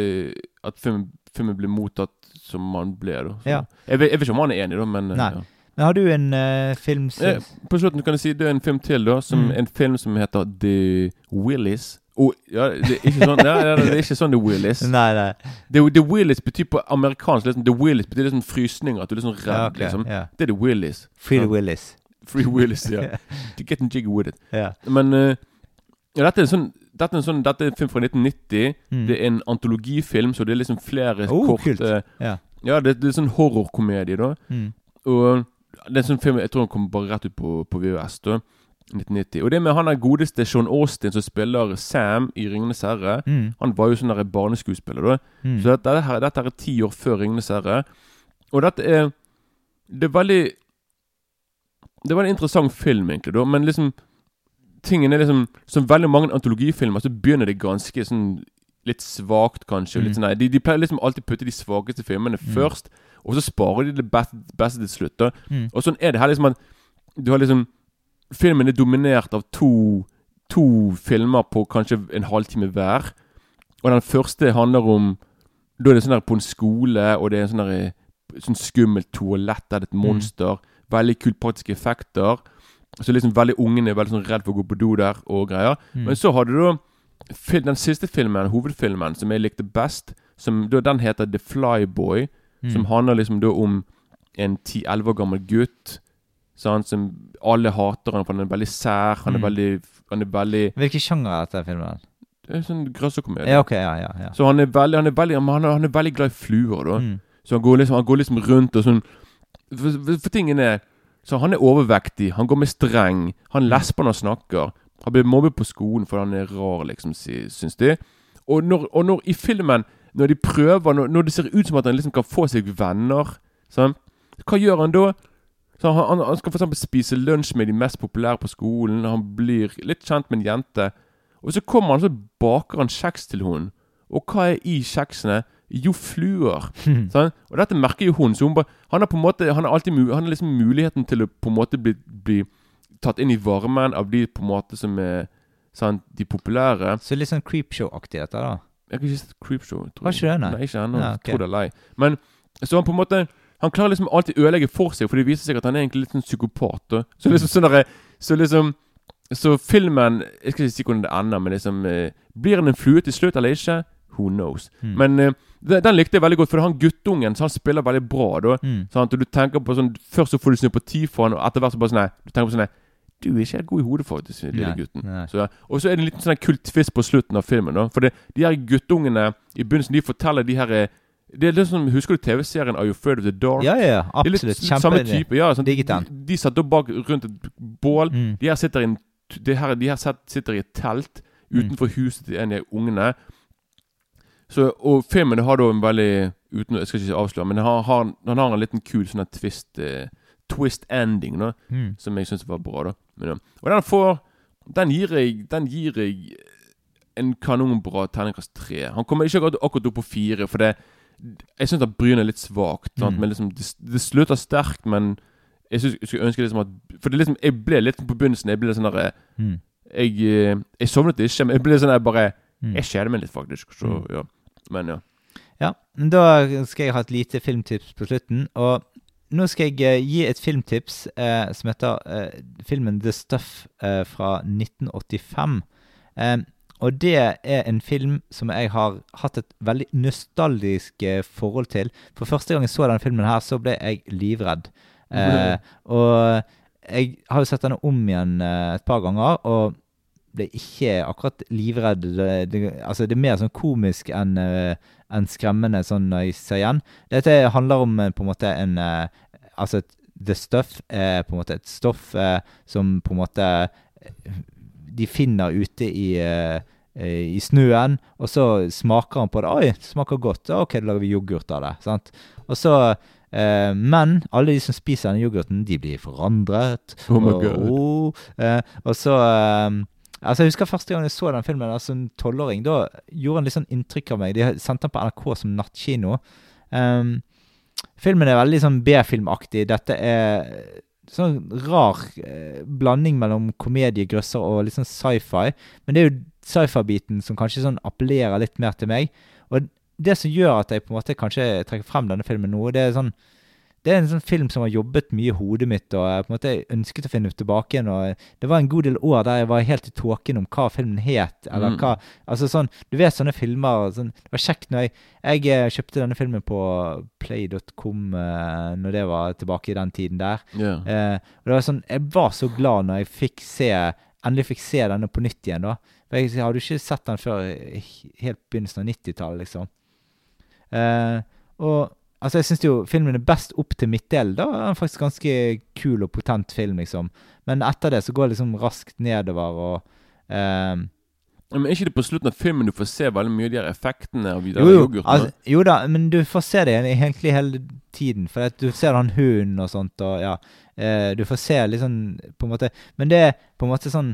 At film, filmen blir mottatt som han ble, da. Så, Ja. jeg, jeg vet ikke om han er enig, da, men eh, Nei. ja. Men har du en uh, film Eh, På slutten kan jeg si det er en film til, da. Som, Mm. En film som heter The Willies. Oh, ja, det er ikke sånn ja, det er ikke sånn The Willies. (laughs) Nei, nei. The, the Willies betyr på amerikansk liksom, The Willies betyr liksom frysninger. At du er liksom redd, Ja, okay, liksom. Yeah. Det er The Willies. Free the Willies. Free Willies, ja. (laughs) Getting jiggy with it. Yeah. Men uh, ja, dette er en sånn dette er en, sånn, dette er en film fra 1990. Mm. Det er en antologifilm, så det er liksom flere Oh, korte kult. Ja. Ja, det, det er sånn horrorkomedie, da. Mm. Og det er en sånn film Jeg tror den kom bare rett ut på, på VHS. da 1990 Og det med han der godeste Sean Austin som spiller Sam i 'Ringenes herre'. Mm. Han var jo sånn der barneskuespiller, da. Mm. Så dette, her, dette her er ti år før 'Ringenes herre'. Og dette er Det er veldig Det var en interessant film, egentlig, da. Men liksom Tingen er liksom Som veldig mange antologifilmer, så begynner det ganske sånn Litt svakt, kanskje. Mm. Litt Mm. sånn, nei, de, de pleier liksom alltid putte de svakeste filmene først, og så sparer de det beste, beste til slutt. Mm. Og sånn er det her liksom at Du har liksom Filmen er dominert av to To filmer på kanskje en halvtime hver. Og den første handler om Da er det sånn der på en skole, og det er en sånn der Sånn skummelt toalett der det er et monster. Veldig kult praktiske effekter. Så liksom veldig ungene er veldig sånn redd for å gå på do der og greier. Mm. Men så har du da den siste filmen, hovedfilmen, som jeg likte best. Som da Den heter The Flyboy. Mm. Som handler liksom da om en 10-11 år gammel gutt. Sant, som alle hater han for han er veldig sær. Han er Mm. veldig Han er veldig Hvilken sjanger er dette filmen? Det er sånn grøsserkomedie. Ja, ok, ja, ja. ja. Så han er veldig Han er veldig Han er, han er veldig glad i fluer, da. Mm. Så han går liksom Han går liksom rundt og sånn For, for, for tingen er Så han er overvektig. Han går med streng. Han lesper når han snakker. Han blir mobbet på skolen fordi han er rar, liksom, sy- syns de. Og når, og når i filmen Når de prøver Når, når det ser ut som at han liksom kan få seg venner sånn, Hva gjør han da? Så han, han, han skal eksempel spise lunsj med de mest populære på skolen. Han blir litt kjent med en jente. Og så kommer han så baker han kjeks til henne. Og hva er i kjeksene? Jo, fluer. Sånn? Og dette merker jo hun. Så hun bare, han har på en måte Han har alltid Han har liksom muligheten til å på en måte bli, bli tatt inn i varmen av de på en måte som er sant, de populære. Så litt sånn creepshow-aktig dette, da. Jeg har ikke sett Creepshow. tror Har ikke det, nei? Nei, ikke ennå. Ja, okay. Tror det er lei. Men så han på en måte Han klarer liksom alltid ødelegge for seg, for det viser seg at han er egentlig litt sånn psykopat. Da. Så liksom sånn derre Så liksom Så filmen Jeg skal ikke si hvordan det ender, men liksom eh, Blir han en flue til slutt eller ikke? Who knows. Mm. Men eh, den, likte jeg veldig godt, for han guttungen så han spiller veldig bra. da Mm. Sant? Og du tenker på sånn Først så får du sympati for han, og etter hvert så bare sånn nei, Du tenker på sånn nei, Du er ikke helt god i hodet, faktisk, lille gutten. Så. Og så er det en liten sånn kultfisk på slutten av filmen. da For det, de her guttungene i begynnelsen, de forteller de her eh, Det er litt sånn, Husker du TV-serien Are You Afraid of the Dark? Ja, ja. Det er litt, Absolutt. samme type. Ja, sånn, de, de satt da bak rundt et bål. Mm. De her sitter i en de her, de her sitter i et telt Mm. utenfor huset til en av ungene. Så, og filmen har da en veldig uten, Jeg skal ikke avsløre, men den har, har, den har en liten kul sånn twist eh, Twist ending, da, Mm. som jeg syns var bra. da men. Og den får Den gir jeg Den gir jeg en kanonbra terningkast tre. Han kommer ikke akkurat, akkurat opp på fire, for det Jeg syns Bryn er litt svakt. Mm. Men liksom, det, det slutter sterkt, men jeg, synes, jeg skulle ønske liksom at For det liksom, jeg ble litt på begynnelsen Jeg ble litt sånn derre Mm. jeg, eh, jeg sovnet ikke, men jeg ble sånn der bare Mm. Jeg kjeder meg litt, faktisk. Så, Mm. ja. Men ja. Ja, men da skal jeg ha et lite filmtips på slutten. Og nå skal jeg eh, gi et filmtips eh, som heter eh, filmen The Stuff eh, fra 1985. Eh, og det er en film som jeg har hatt et veldig nostalgisk eh, forhold til. For første gang jeg så denne filmen her, så ble jeg livredd. Eh, og jeg har jo sett denne om igjen et par ganger, og ble ikke akkurat livredd. Det, det, altså det er mer sånn komisk enn eh, enn skremmende sånn når jeg ser igjen. Dette handler om eh, på en måte en eh, Altså The Stuff er på en måte et stoff som på en måte de finner ute i i snøen, og så smaker han på det. 'Oi, det smaker godt. OK, da lager vi yoghurt av det.' Sant? Og så eh, Men alle de som spiser denne yoghurten, de blir forandret. Oh my og, God. oh, eh, og så eh, Altså, Jeg husker første gang jeg så den filmen, altså en tolvåring. Da gjorde den litt sånn inntrykk av meg. De sendte den på NRK som nattkino. Um, filmen er veldig sånn B-filmaktig. Dette er sånn rar eh, blanding mellom komedie, grøsser og litt sånn sci-fi. Men det er jo sci-fi-biten som kanskje sånn appellerer litt mer til meg. Og det som gjør at jeg på en måte kanskje trekker frem denne filmen nå, det er sånn det er en sånn film som har jobbet mye i hodet mitt, og jeg på en måte ønsket å finne tilbake igjen. og Det var en god del år der jeg var helt i tåken om hva filmen het. eller Mm. hva, altså sånn, Du vet sånne filmer sånn, Det var kjekt når jeg Jeg eh, kjøpte denne filmen på play.com eh, når det var tilbake i den tiden der. Yeah. Eh, og det var sånn, Jeg var så glad når jeg fikk se endelig fikk se denne på nytt igjen. da. For Jeg hadde ikke sett den før helt begynnelsen av 90-tallet, liksom. Eh, og altså, jeg syns jo filmen er best opp til midtdelen. Da er den faktisk ganske kul og potent film, liksom. Men etter det så går det liksom raskt nedover, og eh, Men er ikke det på slutten av filmen du får se veldig mye av de her effektene av de der jo, jo, altså, jo da, men du får se det egentlig hele tiden. For du ser han hunden og sånt, og ja eh, Du får se litt sånn på en måte Men det er på en måte sånn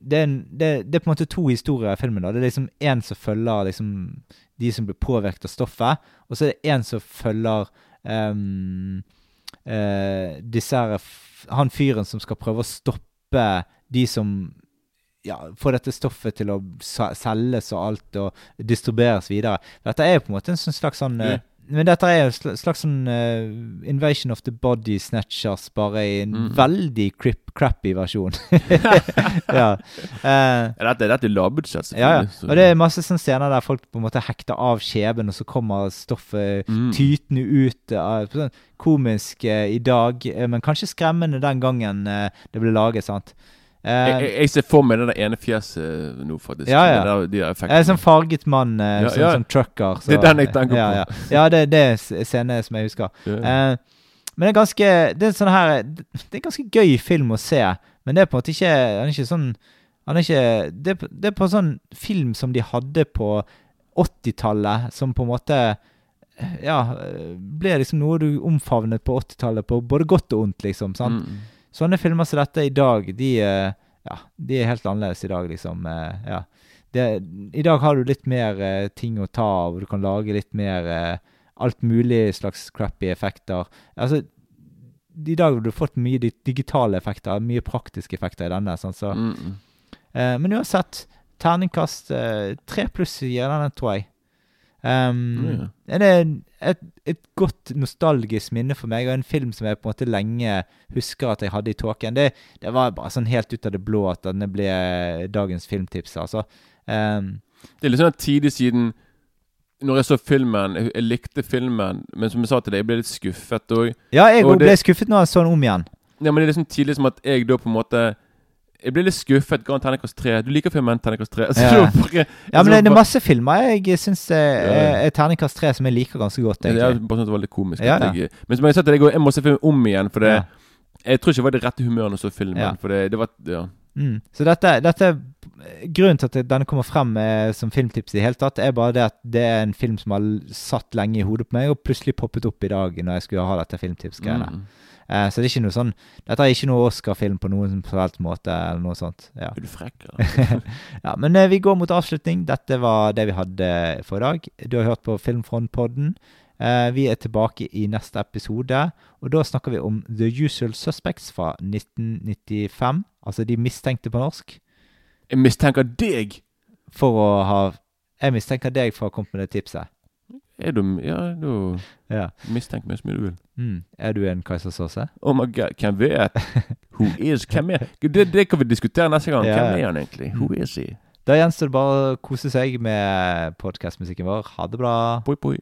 det er, det, det er på en måte to historier i filmen. da Det er liksom én som følger liksom de som blir påvirket av stoffet, og så er det én som følger um, uh, disse her Han fyren som skal prøve å stoppe de som ja, få dette stoffet til å selges og alt, og distribueres videre. Dette er jo på en måte en sånn slags sånn eh, Men dette er jo sl- slags sånn uh, Invasion of the Body Snatchers, bare i en Mm. veldig crip, crappy versjon. (laughs) ja. Uh, Ja, dette, dette er lavbudsjett, ja, ja. Og det er masse sånn scener der folk på en måte hekter av kjeven, og så kommer stoffet Mm. tytende ut. Uh, komisk i dag, men kanskje skremmende den gangen det ble laget. sant? Eh, jeg, jeg, ser for meg det ene fjeset nå, faktisk. Ja, ja. Det der, de der jeg er sånn farget mann uh, Ja, sånn, ja. Sånn trucker. Det er den jeg tenker ja, på. Ja, ja det, det er scenen scene som jeg husker. Eh, men det er ganske Det er sånn her Det er ganske gøy film å se, men det er på en måte ikke Han er ikke sånn Han er ikke Det, det er på en sånn film som de hadde på 80-tallet, som på en måte Ja, ble liksom noe du omfavnet på 80-tallet, på både godt og ondt, liksom. sant? Mm. Sånne filmer som dette i dag, de, eh, ja, de er helt annerledes i dag, liksom. eh, ja. Det, I dag har du litt mer eh, ting å ta av, du kan lage litt mer alt mulig slags crappy effekter. Altså, I dag har du fått mye digitale effekter, mye praktiske effekter i denne. Sånn, så. Mm, mm. Men uansett, terningkast tre pluss gir denne, tror jeg. Um, Det er et, et godt nostalgisk minne for meg, og en film som jeg på en måte lenge husker at jeg hadde i tåken. Det, det var bare sånn helt ut av det blå at denne ble dagens filmtips, altså. Um, Det er litt sånn tidlig siden Når jeg så filmen Jeg, jeg likte filmen, men som jeg sa til deg, jeg ble litt skuffet òg. ja, jeg Og ble det- skuffet når jeg så den om igjen. Ja, men det er liksom tidlig som at jeg da på en måte Jeg ble litt skuffet. En terningkast tre. Du liker filmen terningkast 3. Altså, (laughs) Ja. bare, Ja, men det, det er masse filmer jeg syns er, er, er terningkast 3 som jeg liker ganske godt, Ja, det er bare sånn at det var litt komisk. Ja, ja. Jeg, men som jeg sa til deg, jeg må se filmen om igjen. For det, Ja. jeg tror ikke det var det rette humøret når jeg så filmen. Ja. For det, det var Ja. Mm. Så dette, dette Grunnen til at denne kommer frem eh, som filmtips i hele tatt, er bare det at det er en film som har satt lenge i hodet på meg, og plutselig poppet opp i dag når jeg skulle ha dette filmtipsgreiene. Mm. Eh, så det er ikke noe sånn Dette er ikke noe Oscar-film på noen som helst måte, eller noe sånt. Ja, Er du frekk, (laughs) ja Men eh, vi går mot avslutning. Dette var det vi hadde for i dag. Du har hørt på Filmfrontpodden. Eh, vi er tilbake i neste episode, og da snakker vi om The Usual Suspects fra 1995. Altså De mistenkte på norsk. Jeg mistenker deg! For å ha Jeg mistenker deg for å ha kommet med det tipset. Er du Ja, du Ja. mistenk meg så mye du vil. Mm. Er du en keisersåse? Oh my god, hvem vet? Who is Hvem er det, det kan vi diskutere neste gang. Ja. Hvem er han egentlig? Who is he? Da gjenstår det bare å kose seg med podkastmusikken vår. Ha det bra. Boi, poi.